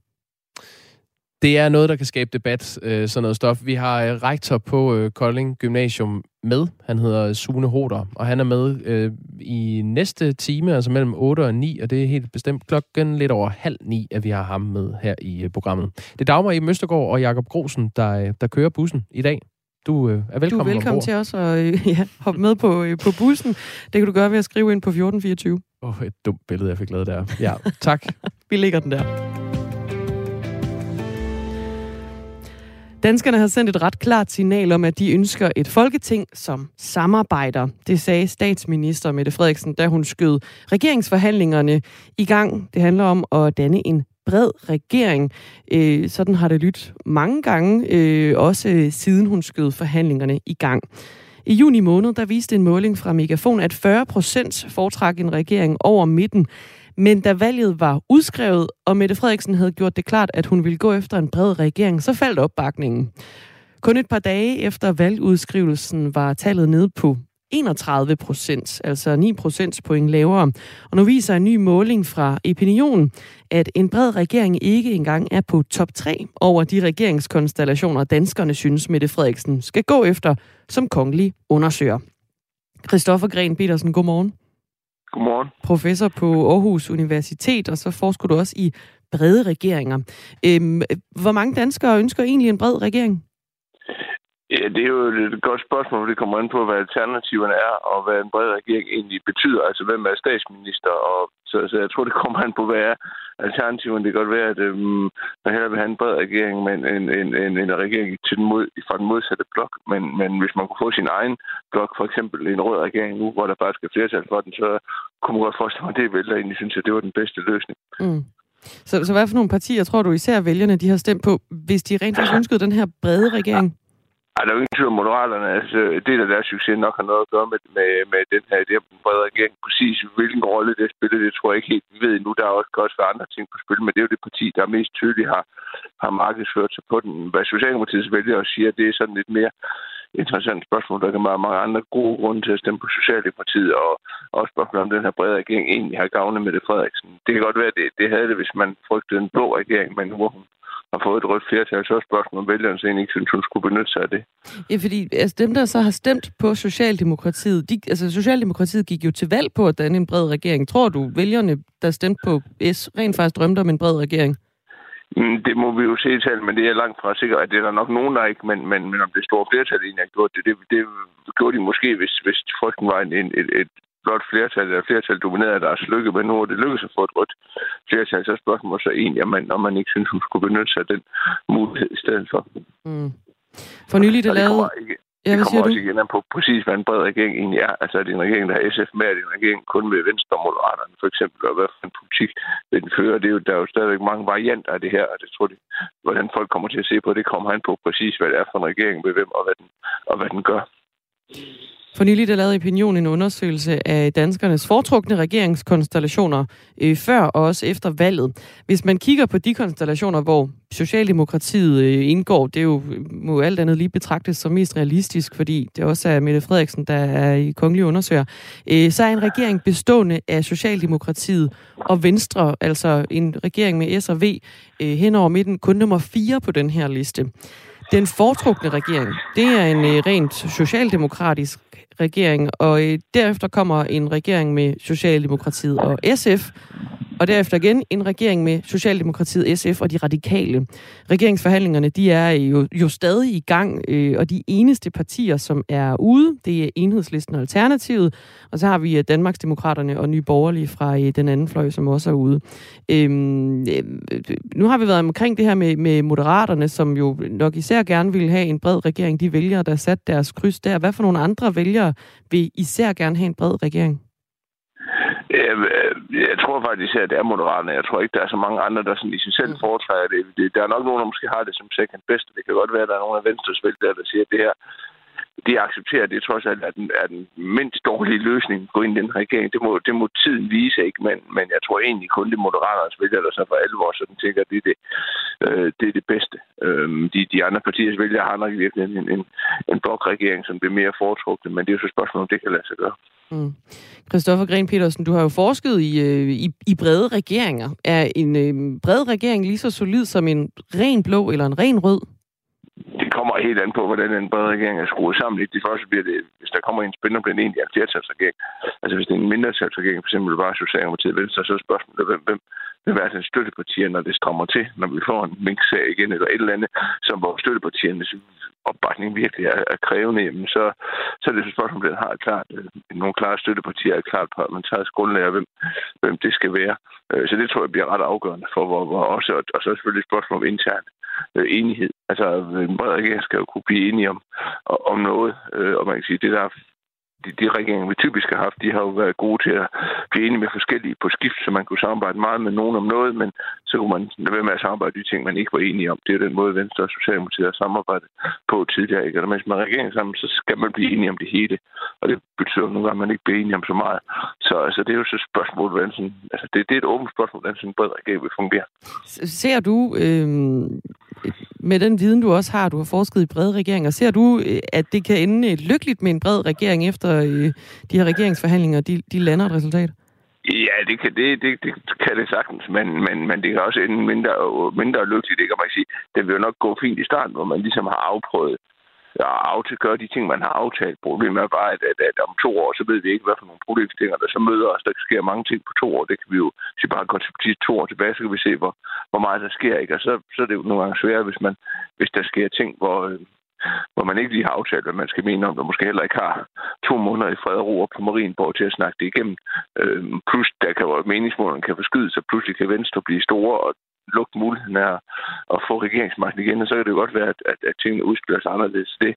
Det er noget, der kan skabe debat, øh, sådan noget stof. Vi har øh, rektor på øh, Kolding Gymnasium med. Han hedder Sune Hoder, og han er med øh, i næste time, altså mellem 8 og 9, og det er helt bestemt klokken lidt over halv ni, at vi har ham med her i øh, programmet. Det er Dagmar i Møstergaard og Jakob Grosen, der, øh, der kører bussen i dag. Du øh, er velkommen Du er velkommen ombord. til os og øh, ja, hoppe med på, øh, på bussen. Det kan du gøre ved at skrive ind på 1424. Åh, oh, et dumt billede, jeg fik lavet der. Ja, tak. Vi lægger den der. Danskerne har sendt et ret klart signal om, at de ønsker et folketing, som samarbejder. Det sagde statsminister Mette Frederiksen, da hun skød regeringsforhandlingerne i gang. Det handler om at danne en bred regering. Øh, sådan har det lyttet mange gange, øh, også siden hun skød forhandlingerne i gang. I juni måned, der viste en måling fra Megafon, at 40 procent foretrak en regering over midten. Men da valget var udskrevet, og Mette Frederiksen havde gjort det klart, at hun ville gå efter en bred regering, så faldt opbakningen. Kun et par dage efter valgudskrivelsen var tallet nede på 31 procent, altså 9 procentpoint lavere. Og nu viser en ny måling fra Epinion, at en bred regering ikke engang er på top 3 over de regeringskonstellationer, danskerne synes, Mette Frederiksen skal gå efter som kongelig undersøger. Christoffer Gren Petersen, godmorgen. Godmorgen. Professor på Aarhus Universitet, og så forsker du også i brede regeringer. Øhm, hvor mange danskere ønsker egentlig en bred regering? Ja, det er jo et godt spørgsmål, det kommer an på, hvad alternativerne er, og hvad en bred regering egentlig betyder. Altså, hvem er statsminister? Og, så, så jeg tror, det kommer an på, hvad er alternativerne. Det kan godt være, at øhm, man hellere vil have en bred regering, men en, en, en, en regering til den mod, fra den modsatte blok. Men, men hvis man kunne få sin egen blok, for eksempel en rød regering nu, hvor der bare skal flertal for den, så kunne man godt forestille mig, at det vil der egentlig synes, at det var den bedste løsning. Mm. Så, så hvad for nogle partier tror du især vælgerne de har stemt på, hvis de rent faktisk ønskede den her brede regering? Ja. Ej, der er jo ingen tvivl om Moderaterne. Altså, det der deres succes nok har noget at gøre med, med, med den her idé om den brede regering. Præcis hvilken rolle det spiller, det tror jeg ikke helt, vi ved endnu. Der er også godt for andre ting på spil, men det er jo det parti, der mest tydeligt har, har markedsført sig på den. Hvad Socialdemokratiets vælger og siger, det er sådan lidt mere interessant spørgsmål. Der kan være mange andre gode grunde til at stemme på Socialdemokratiet, og også spørgsmål om den her brede regering egentlig har gavnet med det Frederiksen. Det kan godt være, det, det havde det, hvis man frygtede en blå regering, men nu hvor hun har fået et rødt flertal, så er spørgsmålet, om vælgerne egentlig ikke synes, hun skulle benytte sig af det. Ja, fordi altså, dem, der så har stemt på Socialdemokratiet, de, altså Socialdemokratiet gik jo til valg på at danne en bred regering. Tror du, vælgerne, der stemte på S, rent faktisk drømte om en bred regering? Mm, det må vi jo se til, men det er langt fra sikkert, at det er der nok nogen, der ikke, men, men, men om det store flertal egentlig har gjort det, det, det gjorde de måske, hvis, hvis frygten var en, en, et, et blot flertal, eller flertal domineret af deres lykke, men nu er det lykkedes at få et rødt flertal, så spørgsmålet så egentlig, om man, om man ikke synes, hun skulle benytte sig af den mulighed i stedet for. Mm. For nylig, der lavede... Ikke, Ja, det kommer også du? igen an på præcis, hvad en bred regering egentlig er. Altså er det en regering, der har SF med, er det en regering kun med Venstre og Moderaterne, for eksempel, og hvad for en politik vil den føre. Det er jo, der er jo stadigvæk mange varianter af det her, og det tror jeg, hvordan folk kommer til at se på, det kommer han på præcis, hvad det er for en regering med hvem, og hvad den, og hvad den gør. For nylig der lavede Opinion en undersøgelse af danskernes foretrukne regeringskonstellationer øh, før og også efter valget. Hvis man kigger på de konstellationer, hvor Socialdemokratiet øh, indgår, det er jo, må alt andet lige betragtes som mest realistisk, fordi det også er Mette Frederiksen, der er i kongelig undersøger, øh, så er en regering bestående af Socialdemokratiet og Venstre, altså en regering med S og V øh, hen over midten, kun nummer 4 på den her liste. Den foretrukne regering, det er en øh, rent socialdemokratisk regering, og øh, derefter kommer en regering med Socialdemokratiet og SF, og derefter igen en regering med Socialdemokratiet, SF og de radikale. Regeringsforhandlingerne, de er øh, jo, jo stadig i gang, øh, og de eneste partier, som er ude, det er Enhedslisten og Alternativet, og så har vi øh, Danmarksdemokraterne og Nye Borgerlige fra øh, den anden fløj, som også er ude. Øhm, øh, nu har vi været omkring det her med, med Moderaterne, som jo nok især gerne vil have en bred regering. De vælgere, der sat deres kryds der. Hvad for nogle andre vælgere vil især gerne have en bred regering? Jeg tror faktisk, at det er moderaterne. Jeg tror ikke, der er så mange andre, der sådan i sig selv foretrækker det. Der er nok nogen, der måske har det som second best. Det kan godt være, at der er nogle af Venstres vælgere, der siger, at det her det accepterer, det trods alt er den, er den mindst dårlige løsning at gå ind i den regering. Det må, det må tiden vise, ikke? Men, men jeg tror egentlig kun det moderaternes vælger, der så for alvor sådan tænker, at det er det, øh, det, er det bedste. Øh, de, de andre partiers vælgere har nok i virkeligheden en, en, en blokregering, som bliver mere foretrukket, men det er jo så et spørgsmål, om det kan lade sig gøre. Mm. Christoffer Gren Petersen, du har jo forsket i, øh, i, i brede regeringer. Er en øh, bred regering lige så solid som en ren blå eller en ren rød? Det kommer helt an på, hvordan en bred regering er skruet sammen. I de første bliver det, hvis der kommer en spændende, bliver det egentlig en flertalsregering. Altså hvis det er en mindretalsregering, for eksempel bare Socialdemokratiet Venstre, så er spørgsmålet, hvem, hvem, vil være altså støttepartier, når det strammer til, når vi får en minksag igen, eller et eller andet, som hvor støttepartiernes opbakning virkelig er, er krævende, jamen så, så er det et spørgsmål, den har klart, øh, nogle klare støttepartier, et klart parlamentarisk grundlag, hvem, hvem det skal være. Øh, så det tror jeg bliver ret afgørende for, hvor, hvor også, og så er selvfølgelig et spørgsmål om intern øh, enighed. Altså, øh, en bred regering skal jo kunne blive enige om, om noget, øh, og man kan sige, det der de, de regeringer, vi typisk har haft, de har jo været gode til at blive enige med forskellige på skift, så man kunne samarbejde meget med nogen om noget, men så kunne man lade være med at samarbejde de ting, man ikke var enige om. Det er den måde, Venstre og Socialdemokratiet har samarbejdet på tidligere. Ikke? Og mens man regerer regering sammen, så skal man blive enige om det hele. Og det betyder nogle gange, at man ikke bliver enige om så meget. Så altså, det er jo så et spørgsmål, hvordan sådan, altså, det, det er et åbent spørgsmål, hvordan sådan en bred regering vil fungere. Ser du, øh, med den viden, du også har, du har forsket i brede regeringer, ser du, øh, at det kan ende lykkeligt med en bred regering efter øh, de her regeringsforhandlinger, de, de lander et resultat? Ja, det kan det, det, det kan det sagtens, men, men, men det kan også ende mindre, mindre lykkeligt, det kan man sige. Det vil jo nok gå fint i starten, hvor man ligesom har afprøvet at gøre de ting, man har aftalt. Problemet er bare, at, at, at om to år, så ved vi ikke, hvad for nogle problemstillinger, der så møder os. Der sker mange ting på to år. Det kan vi jo sige bare går til to år tilbage, så kan vi se, hvor, hvor meget der sker. Ikke? Og så, så er det jo nogle gange svært, hvis, man, hvis der sker ting, hvor, hvor man ikke lige har aftalt, hvad man skal mene om, og måske heller ikke har to måneder i fred og ro på Marienborg til at snakke det igennem. Øh, plus, der kan jo meningsmålene kan forskyde sig, pludselig kan Venstre blive store, og lukke muligheden af at få regeringsmagten igen, og så kan det jo godt være, at, at, at tingene udspiller sig anderledes. Det,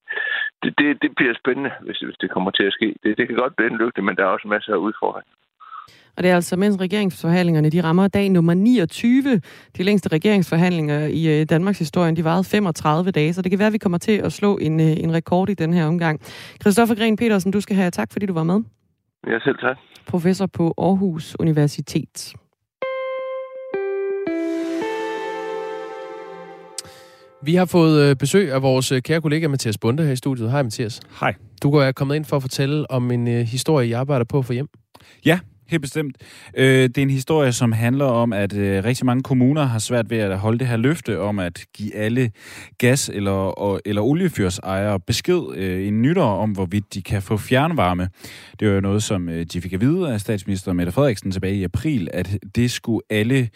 det, det, det bliver spændende, hvis, hvis det kommer til at ske. Det, det kan godt blive en lygte, men der er også masser af udfordringer. Og det er altså, mens regeringsforhandlingerne de rammer dag nummer 29. De længste regeringsforhandlinger i Danmarks historie, de varede 35 dage, så det kan være, at vi kommer til at slå en, en rekord i den her omgang. Christoffer Gren Petersen, du skal have tak, fordi du var med. Ja, selv tak. Professor på Aarhus Universitet. Vi har fået besøg af vores kære kollega Mathias Bunde her i studiet. Hej Mathias. Hej. Du er kommet ind for at fortælle om en historie, I arbejder på for hjem. Ja, helt bestemt. Øh, det er en historie, som handler om, at øh, rigtig mange kommuner har svært ved at holde det her løfte om at give alle gas- eller, eller oliefyrsejere besked øh, i nytår om, hvorvidt de kan få fjernvarme. Det var jo noget, som de fik at vide af statsminister Mette Frederiksen tilbage i april, at det skulle alle,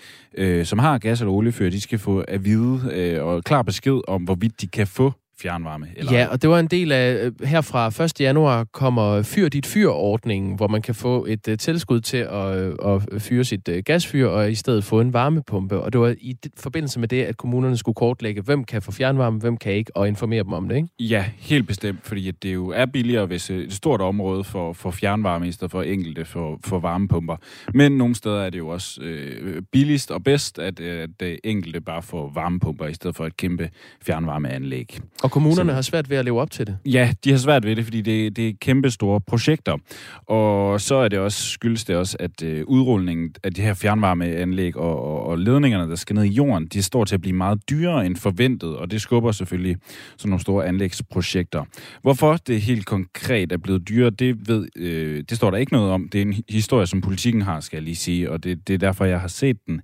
som har gas- eller oliefyr, de skal få at vide og klar besked om, hvorvidt de kan få fjernvarme. Eller Ja, og det var en del af, øh, her fra 1. januar kommer Fyr dit fyr-ordningen, hvor man kan få et uh, tilskud til at, uh, at fyre sit uh, gasfyr, og i stedet få en varmepumpe. Og det var i forbindelse med det, at kommunerne skulle kortlægge, hvem kan få fjernvarme, hvem kan ikke, og informere dem om det, ikke? Ja, helt bestemt, fordi det jo er billigere, hvis øh, et stort område for, for fjernvarme, i stedet for enkelte for, for varmepumper. Men nogle steder er det jo også øh, billigst og bedst, at, øh, at det enkelte bare får varmepumper, i stedet for et kæmpe fjernvarmeanlæg. Og kommunerne Så- har svært ved at leve op til det. Ja, de har svært ved det, fordi det, det er kæmpe store projekter. Og så er det også, skyldes det også, at øh, udrulningen af de her fjernvarmeanlæg og, og, og ledningerne, der skal ned i jorden, de står til at blive meget dyrere end forventet, og det skubber selvfølgelig sådan nogle store anlægsprojekter. Hvorfor det helt konkret er blevet dyrere, det, ved, øh, det står der ikke noget om. Det er en historie, som politikken har, skal jeg lige sige, og det, det er derfor, jeg har set den.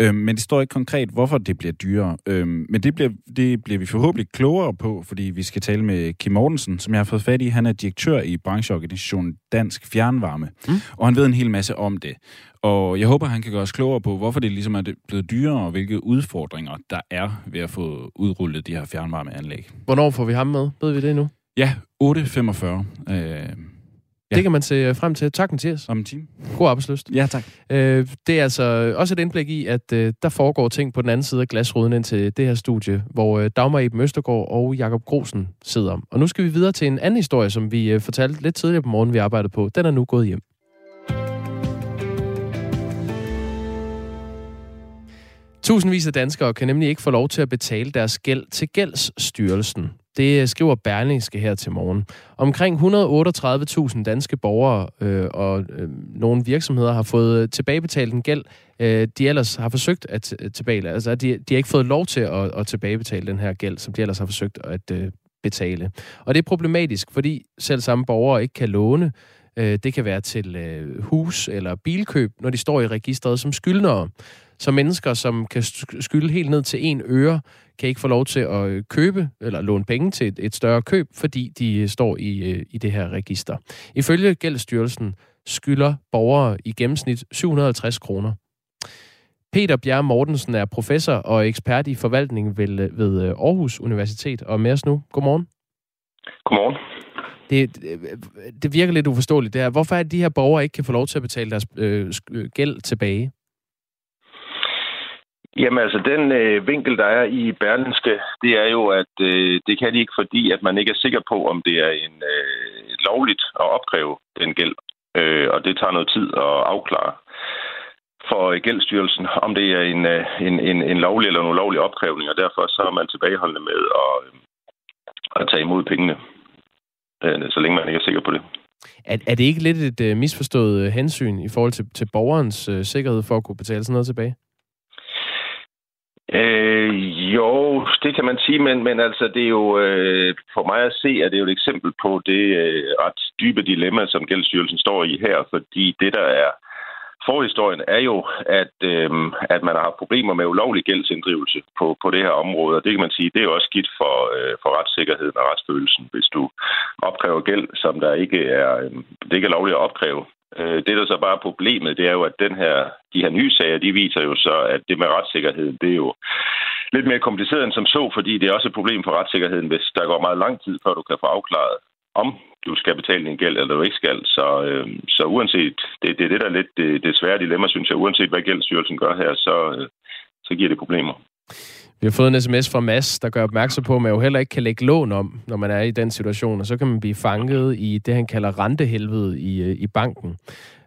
Øh, men det står ikke konkret, hvorfor det bliver dyrere. Øh, men det bliver, det bliver vi forhåbentlig klogere på, fordi vi skal tale med Kim Mortensen, som jeg har fået fat i. Han er direktør i brancheorganisationen Dansk Fjernvarme, mm. og han ved en hel masse om det. Og jeg håber, han kan gøre os klogere på, hvorfor det ligesom er blevet dyrere, og hvilke udfordringer der er ved at få udrullet de her fjernvarmeanlæg. Hvornår får vi ham med? Ved vi det nu? Ja, 8.45. Øh, Ja. Det kan man se øh, frem til. Tak, Mathias. om en time. God arbejdsløst. Ja, tak. Øh, det er altså også et indblik i, at øh, der foregår ting på den anden side af glasruden ind til det her studie, hvor øh, Dagmar Eben Østergaard og Jakob Grosen sidder. Og nu skal vi videre til en anden historie, som vi øh, fortalte lidt tidligere på morgen, vi arbejdede på. Den er nu gået hjem. Tusindvis af danskere kan nemlig ikke få lov til at betale deres gæld til Gældsstyrelsen. Det øh, skriver Berlingske her til morgen. Omkring 138.000 danske borgere øh, og øh, nogle virksomheder har fået tilbagebetalt en gæld, øh, de ellers har forsøgt at øh, tilbage. Altså, de, de har ikke fået lov til at, at tilbagebetale den her gæld, som de ellers har forsøgt at øh, betale. Og det er problematisk, fordi selv samme borgere ikke kan låne. Øh, det kan være til øh, hus- eller bilkøb, når de står i registret som skyldnere. Så mennesker, som kan sk- skylde helt ned til en øre, kan ikke få lov til at øh, købe eller låne penge til et, et større køb, fordi de øh, står i, øh, i det her register. Ifølge Gældsstyrelsen skylder borgere i gennemsnit 750 kroner. Peter Bjerre Mortensen er professor og ekspert i forvaltning ved, ved Aarhus Universitet og er med os nu. Godmorgen. Godmorgen. Det, det virker lidt uforståeligt det her. Hvorfor er det, de her borgere ikke kan få lov til at betale deres øh, gæld tilbage? Jamen altså, den øh, vinkel, der er i Berlinske, det er jo, at øh, det kan de ikke, fordi at man ikke er sikker på, om det er en øh, lovligt at opkræve den gæld. Øh, og det tager noget tid at afklare for gældsstyrelsen, gældstyrelsen, om det er en, øh, en, en, en lovlig eller en ulovlig opkrævning, og derfor så er man tilbageholdende med at, øh, at tage imod pengene, øh, så længe man ikke er sikker på det. Er, er det ikke lidt et øh, misforstået øh, hensyn i forhold til, til borgerens øh, sikkerhed for at kunne betale sådan noget tilbage? Øh, jo, det kan man sige, men, men altså, det er jo øh, for mig at se, at det er jo et eksempel på det øh, ret dybe dilemma, som Gældsstyrelsen står i her, fordi det, der er forhistorien, er jo, at, øh, at man har haft problemer med ulovlig gældsinddrivelse på, på det her område, og det kan man sige, det er jo også skidt for, øh, for retssikkerheden og retsfølelsen, hvis du opkræver gæld, som der ikke er, øh, det ikke er lovligt at opkræve. Øh, det, der så bare er problemet, det er jo, at den her, de her nye sager, de viser jo så, at det med retssikkerheden, det er jo lidt mere kompliceret end som så, fordi det er også et problem for retssikkerheden, hvis der går meget lang tid, før du kan få afklaret, om du skal betale din gæld, eller du ikke skal. Så, øh, så uanset, det, det er det, der er lidt det, det svære dilemma, synes jeg. Uanset hvad gældsstyrelsen gør her, så, øh, så giver det problemer. Vi har fået en sms fra Mads, der gør opmærksom på, at man jo heller ikke kan lægge lån om, når man er i den situation, og så kan man blive fanget i det, han kalder rentehelvede i, øh, i banken.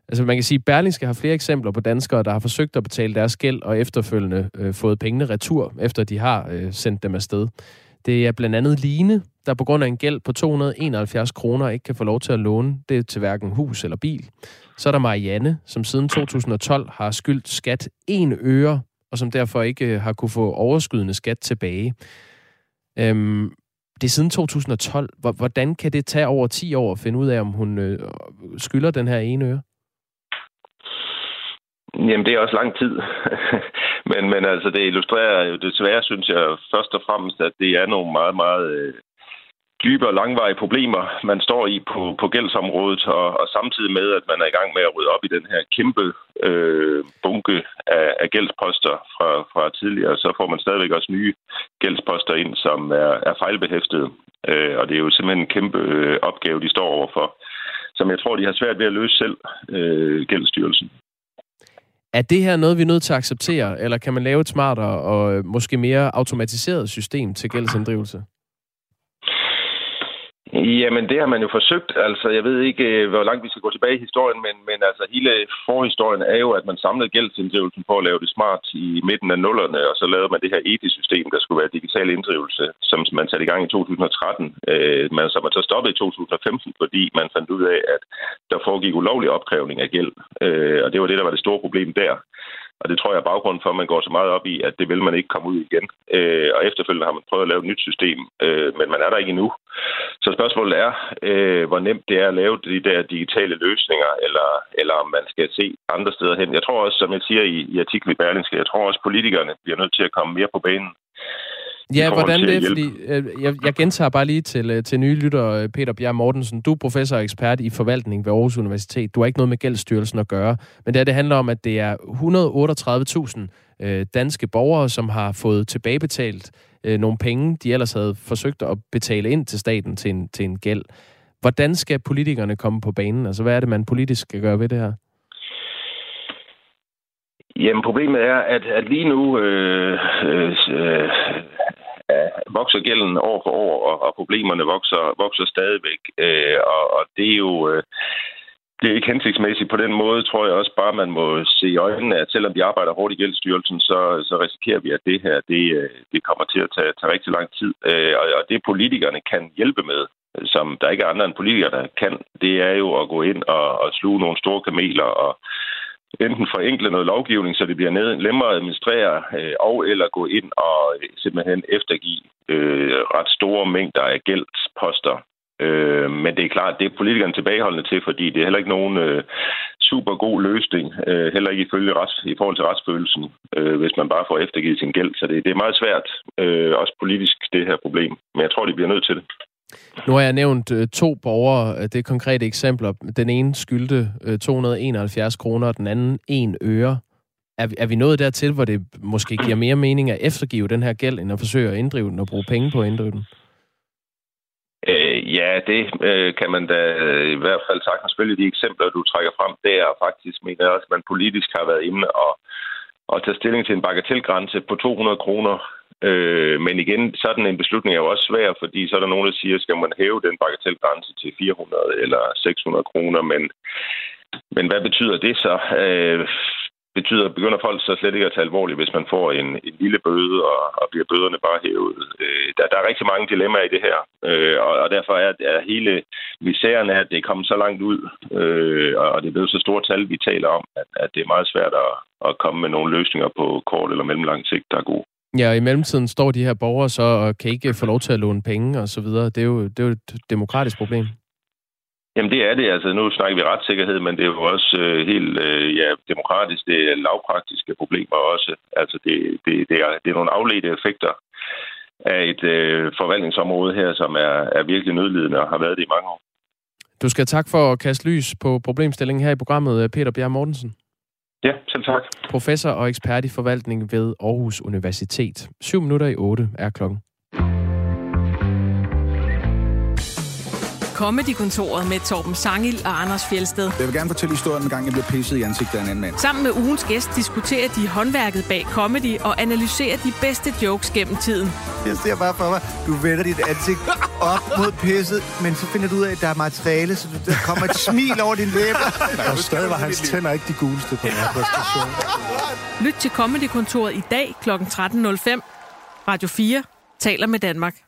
Altså man kan sige, at Berlingske har flere eksempler på danskere, der har forsøgt at betale deres gæld og efterfølgende øh, fået pengene retur, efter de har øh, sendt dem afsted. Det er blandt andet Line, der på grund af en gæld på 271 kroner ikke kan få lov til at låne det til hverken hus eller bil. Så er der Marianne, som siden 2012 har skyldt skat en øre, og som derfor ikke øh, har kunne få overskydende skat tilbage. Øhm, det er siden 2012. Hvordan kan det tage over 10 år at finde ud af, om hun øh, skylder den her ene øre? Jamen, det er også lang tid. men, men altså, det illustrerer jo desværre, synes jeg, først og fremmest, at det er nogle meget, meget øh, dybe og langvarige problemer, man står i på, på gældsområdet, og, og samtidig med, at man er i gang med at rydde op i den her kæmpe øh, bunke af, af gældsposter fra, fra tidligere, så får man stadigvæk også nye gældsposter ind, som er, er fejlbehæftede. Øh, og det er jo simpelthen en kæmpe øh, opgave, de står overfor, som jeg tror, de har svært ved at løse selv, øh, gældsstyrelsen. Er det her noget, vi er nødt til at acceptere, eller kan man lave et smartere og måske mere automatiseret system til gældsinddrivelse? Jamen, det har man jo forsøgt. Altså, jeg ved ikke, øh, hvor langt vi skal gå tilbage i historien, men, men altså, hele forhistorien er jo, at man samlede gældsinddrivelsen for at lave det smart i midten af nullerne, og så lavede man det her EDI-system, der skulle være digital inddrivelse, som man satte i gang i 2013, øh, men som man så stoppede i 2015, fordi man fandt ud af, at der foregik ulovlig opkrævning af gæld, øh, og det var det, der var det store problem der. Og det tror jeg er baggrunden for, at man går så meget op i, at det vil man ikke komme ud igen. Øh, og efterfølgende har man prøvet at lave et nyt system, øh, men man er der ikke endnu. Så spørgsmålet er, øh, hvor nemt det er at lave de der digitale løsninger, eller, eller om man skal se andre steder hen. Jeg tror også, som jeg siger i, i artiklen i Berlingske, jeg tror også, at politikerne bliver nødt til at komme mere på banen. Ja, hvordan det? Fordi, øh, jeg, jeg gentager bare lige til, øh, til nye lytter, øh, Peter Bjerg Mortensen. Du er professor og ekspert i forvaltning ved Aarhus Universitet. Du har ikke noget med gældsstyrelsen at gøre. Men det, det handler om, at det er 138.000 øh, danske borgere, som har fået tilbagebetalt øh, nogle penge, de ellers havde forsøgt at betale ind til staten til en, til en gæld. Hvordan skal politikerne komme på banen? Altså, hvad er det, man politisk skal gøre ved det her? Jamen, problemet er, at, at lige nu øh, øh, Øh, vokser gælden år for år, og, og problemerne vokser, vokser stadigvæk. Øh, og, og det er jo... Øh, det er ikke hensigtsmæssigt på den måde, tror jeg også bare, man må se i øjnene, at selvom vi arbejder hårdt i gældsstyrelsen, så, så risikerer vi, at det her det, øh, det kommer til at tage, tage rigtig lang tid. Øh, og, og det politikerne kan hjælpe med, som der ikke er andre end politikere, der kan, det er jo at gå ind og, og sluge nogle store kameler og enten forenkle noget lovgivning, så det bliver nemmere at administrere, øh, og eller gå ind og øh, simpelthen eftergive øh, ret store mængder af gældsposter. Øh, men det er klart, det er politikerne tilbageholdende til, fordi det er heller ikke nogen øh, super god løsning, øh, heller ikke ifølge rets, i forhold til retsfølelsen, øh, hvis man bare får eftergivet sin gæld. Så det, det er meget svært, øh, også politisk, det her problem. Men jeg tror, de bliver nødt til det. Nu har jeg nævnt øh, to borgere. Øh, det er konkrete eksempler. Den ene skyldte øh, 271 kroner, og den anden en øre. Er, er vi nået dertil, hvor det måske giver mere mening at eftergive den her gæld, end at forsøge at inddrive den og bruge penge på at inddrive den? Øh, ja, det øh, kan man da øh, i hvert fald sagtens spille. de eksempler, du trækker frem. Det er faktisk, mener jeg også, at man politisk har været inde og, og tage stilling til en bagatelgrænse på 200 kroner Øh, men igen, sådan en beslutning er jo også svær, fordi så er der nogen, der siger, skal man hæve den bagatellgrænse til 400 eller 600 kroner, men, men hvad betyder det så? Øh, betyder, begynder folk så slet ikke at tage alvorligt, hvis man får en, en lille bøde, og, og bliver bøderne bare hævet. Øh, der, der er rigtig mange dilemmaer i det her, øh, og, og derfor er, er hele misæren af, at det er kommet så langt ud, øh, og det er blevet så store tal, vi taler om, at, at det er meget svært at, at komme med nogle løsninger på kort eller mellemlang sigt, der er gode. Ja, og i mellemtiden står de her borgere så og kan ikke få lov til at låne penge og så videre. Det er jo, det er jo et demokratisk problem. Jamen det er det. Altså nu snakker vi retssikkerhed, men det er jo også øh, helt øh, ja, demokratisk. Det er lavpraktiske problemer også. Altså det, det, det, er, det er nogle afledte effekter af et øh, forvaltningsområde her, som er, er virkelig nødlidende og har været det i mange år. Du skal tak for at kaste lys på problemstillingen her i programmet, Peter Bjerg Mortensen. Ja, selv tak. Professor og ekspert i forvaltning ved Aarhus Universitet. 7 minutter i 8 er klokken. Comedy-kontoret med Torben Sangil og Anders Fjelsted. Jeg vil gerne fortælle historien en gang, jeg blev pisset i ansigtet af en anden mand. Sammen med ugens gæst diskuterer de håndværket bag comedy og analyserer de bedste jokes gennem tiden. Jeg ser bare for mig, du vender dit ansigt op mod pisset, men så finder du ud af, at der er materiale, så der kommer et smil over din læber. Og stadig var hans tænder ikke de guleste på den her præstation. Lyt til Comedy-kontoret i dag kl. 13.05. Radio 4 taler med Danmark.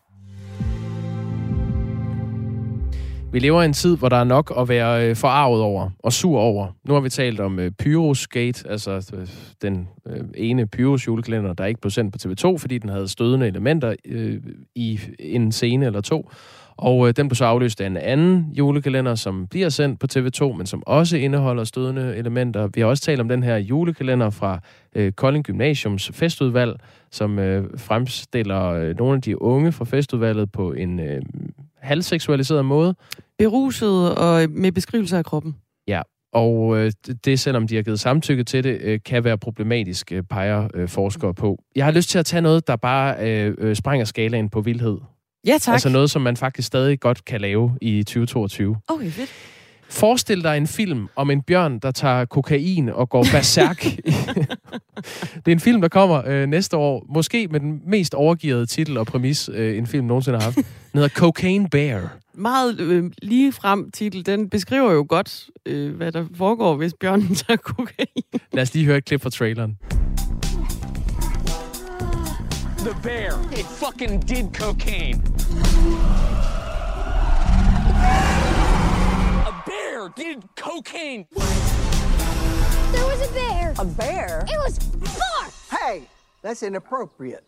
Vi lever i en tid, hvor der er nok at være øh, forarvet over og sur over. Nu har vi talt om øh, Pyrosgate, altså øh, den øh, ene Pyros julekalender, der ikke blev sendt på TV2, fordi den havde stødende elementer øh, i en scene eller to. Og øh, den blev så afløst af en anden julekalender, som bliver sendt på TV2, men som også indeholder stødende elementer. Vi har også talt om den her julekalender fra øh, Kolding Gymnasiums festudvalg, som øh, fremstiller øh, nogle af de unge fra festudvalget på en øh, halvseksualiseret måde. Beruset og med beskrivelser af kroppen. Ja, og øh, det, selvom de har givet samtykke til det, øh, kan være problematisk, øh, peger øh, forskere på. Jeg har lyst til at tage noget, der bare øh, øh, sprænger skalaen på vildhed. Ja, tak. Altså noget, som man faktisk stadig godt kan lave i 2022. Okay, fedt. Forestil dig en film om en bjørn, der tager kokain og går berserk. det er en film, der kommer øh, næste år. Måske med den mest overgivede titel og præmis, øh, en film nogensinde har haft. Den hedder Cocaine Bear. Meget øh, lige frem titel. Den beskriver jo godt, øh, hvad der foregår, hvis bjørnen tager kokain. Lad os lige høre et klip fra traileren. The bear, it fucking did cocaine. Did cocaine. There was a bear. A bear? It was four. Hey, that's inappropriate.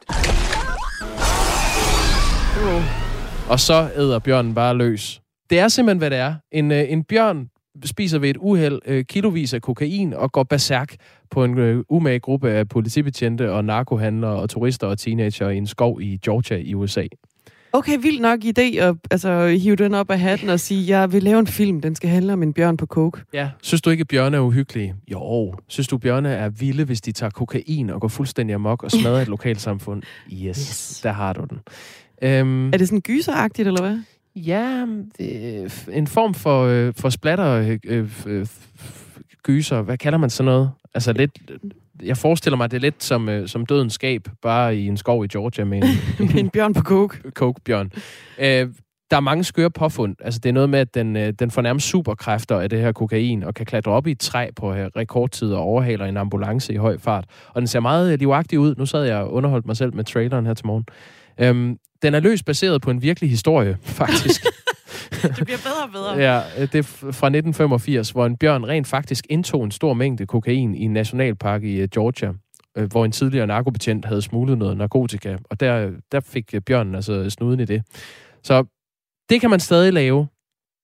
Og så æder bjørnen bare løs. Det er simpelthen, hvad det er. En, øh, en bjørn spiser ved et uheld øh, kilovis af kokain og går berserk på en øh, umage gruppe af politibetjente og narkohandlere og turister og teenager i en skov i Georgia i USA. Okay, vildt nok idé at altså, hive den op af hatten og sige, jeg vil lave en film, den skal handle om en bjørn på coke. Ja. Synes du ikke, at bjørne er uhyggelige? Jo. Synes du, at bjørne er vilde, hvis de tager kokain og går fuldstændig amok og smadrer et lokalsamfund? Yes, yes. der har du den. Øhm, Er det sådan gyseragtigt, eller hvad? Ja, det en form for, øh, for splatter øh, øh, øh, gyser. Hvad kalder man sådan noget? Altså lidt... Jeg forestiller mig, det er lidt som, øh, som dødens skab, bare i en skov i Georgia med en, Med en bjørn på coke. coke-bjørn. Øh, der er mange skøre påfund. Altså, det er noget med, at den, øh, den får nærmest superkræfter af det her kokain, og kan klatre op i et træ på øh, rekordtid og overhaler en ambulance i høj fart. Og den ser meget øh, livagtig ud. Nu sad jeg og underholdt mig selv med traileren her til morgen. Øhm, den er løst baseret på en virkelig historie, faktisk. Det bliver bedre og bedre. Ja, øh, det er fra 1985, hvor en bjørn rent faktisk indtog en stor mængde kokain i en nationalpark i øh, Georgia, øh, hvor en tidligere narkobetjent havde smuglet noget narkotika, og der, der fik bjørnen altså snuden i det. Så det kan man stadig lave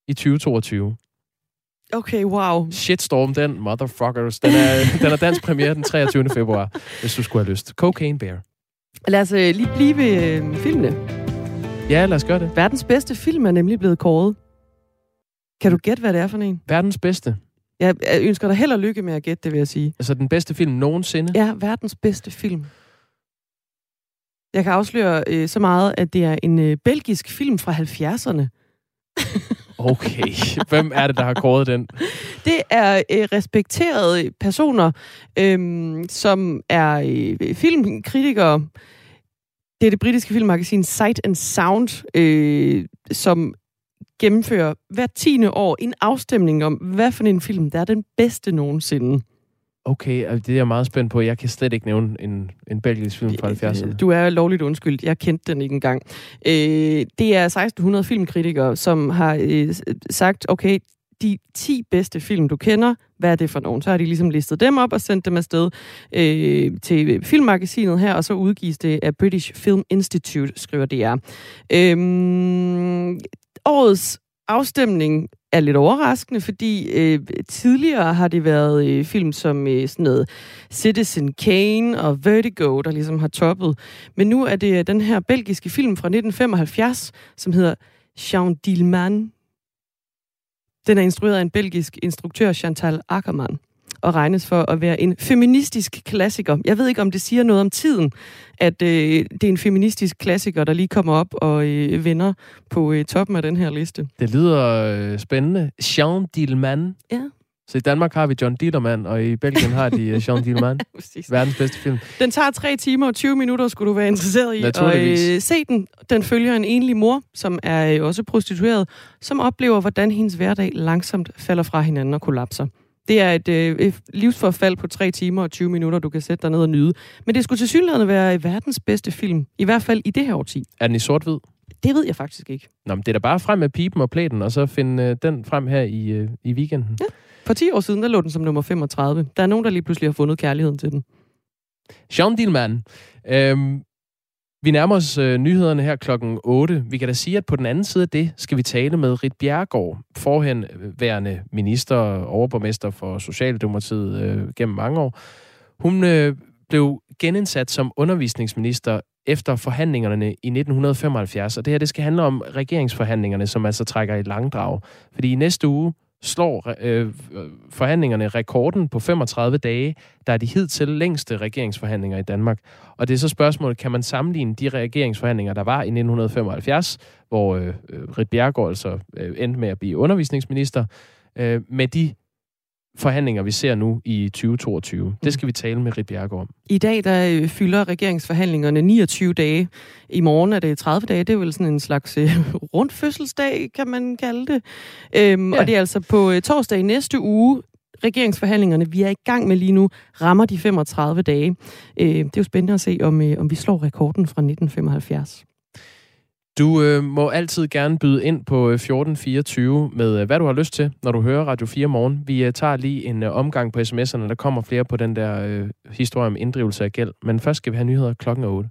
i 2022. Okay, wow. Shitstorm, den motherfuckers. Den er, den er dansk premiere den 23. februar, hvis du skulle have lyst. Cocaine Bear. Lad os øh, lige blive ved øh, filmene. Ja, lad os gøre det. Verdens bedste film er nemlig blevet kåret. Kan du gætte, hvad det er for en? Verdens bedste. Jeg ønsker dig held og lykke med at gætte det, vil jeg sige. Altså den bedste film nogensinde. Ja, verdens bedste film. Jeg kan afsløre øh, så meget, at det er en øh, belgisk film fra 70'erne. Okay. Hvem er det, der har kåret den? Det er øh, respekterede personer, øh, som er øh, filmkritikere. Det er det britiske filmmagasin Sight and Sound, øh, som gennemfører hver tiende år en afstemning om, hvad for en film, der er den bedste nogensinde. Okay, altså, det er jeg meget spændt på. Jeg kan slet ikke nævne en, en belgisk film fra 70'erne. Du er lovligt undskyldt. Jeg kendte den ikke engang. Øh, det er 1600 filmkritikere, som har øh, sagt, okay, de 10 bedste film, du kender, hvad er det for nogen? Så har de ligesom listet dem op og sendt dem afsted øh, til filmmagasinet her, og så udgives det af British Film Institute, skriver DR. Øh, årets afstemning er lidt overraskende, fordi øh, tidligere har det været øh, film som øh, sådan noget Citizen Kane og Vertigo, der ligesom har toppet. Men nu er det øh, den her belgiske film fra 1975, som hedder Jean Dillman. Den er instrueret af en belgisk instruktør, Chantal Ackermann, og regnes for at være en feministisk klassiker. Jeg ved ikke, om det siger noget om tiden, at øh, det er en feministisk klassiker, der lige kommer op og øh, vinder på øh, toppen af den her liste. Det lyder øh, spændende. Jean Dillman. Ja. Så i Danmark har vi John Dillermand, og i Belgien har de øh, Jean Dillman. Verdens bedste film. Den tager 3 timer og 20 minutter, skulle du være interesseret i. Og øh, se den. Den følger en enlig mor, som er øh, også prostitueret, som oplever, hvordan hendes hverdag langsomt falder fra hinanden og kollapser. Det er et, øh, et livsforfald på 3 timer og 20 minutter, du kan sætte dig ned og nyde. Men det skulle til synligheden være verdens bedste film. I hvert fald i det her årti. Er den i sort-hvid? Det ved jeg faktisk ikke. Nå, men det er da bare frem med pipen og plæten, og så finde øh, den frem her i, øh, i weekenden. Ja. For 10 år siden, der lå den som nummer 35. Der er nogen, der lige pludselig har fundet kærligheden til den. Jean Dillman. Øhm, vi nærmer os øh, nyhederne her klokken 8. Vi kan da sige, at på den anden side af det skal vi tale med Rit Bjergård, forhenværende øh, minister og overborgmester for Socialdemokratiet øh, gennem mange år. Hun øh, blev genindsat som undervisningsminister efter forhandlingerne i 1975. Og det her, det skal handle om regeringsforhandlingerne, som altså trækker i langdrag. Fordi i næste uge slår øh, forhandlingerne rekorden på 35 dage, der er de hidtil længste regeringsforhandlinger i Danmark. Og det er så spørgsmålet, kan man sammenligne de regeringsforhandlinger, der var i 1975, hvor øh, øh Rit Bjergård altså øh, endte med at blive undervisningsminister, øh, med de forhandlinger, vi ser nu i 2022. Det skal vi tale med Rit Bjergård om. I dag der øh, fylder regeringsforhandlingerne 29 dage. I morgen er det 30 dage. Det er vel sådan en slags øh, rundt fødselsdag, kan man kalde det. Øhm, ja. Og det er altså på øh, torsdag i næste uge, regeringsforhandlingerne, vi er i gang med lige nu, rammer de 35 dage. Øh, det er jo spændende at se, om, øh, om vi slår rekorden fra 1975. Du øh, må altid gerne byde ind på øh, 1424 med, øh, hvad du har lyst til, når du hører Radio 4 morgen. Vi øh, tager lige en øh, omgang på sms'erne, der kommer flere på den der øh, historie om inddrivelse af gæld. Men først skal vi have nyheder klokken 8.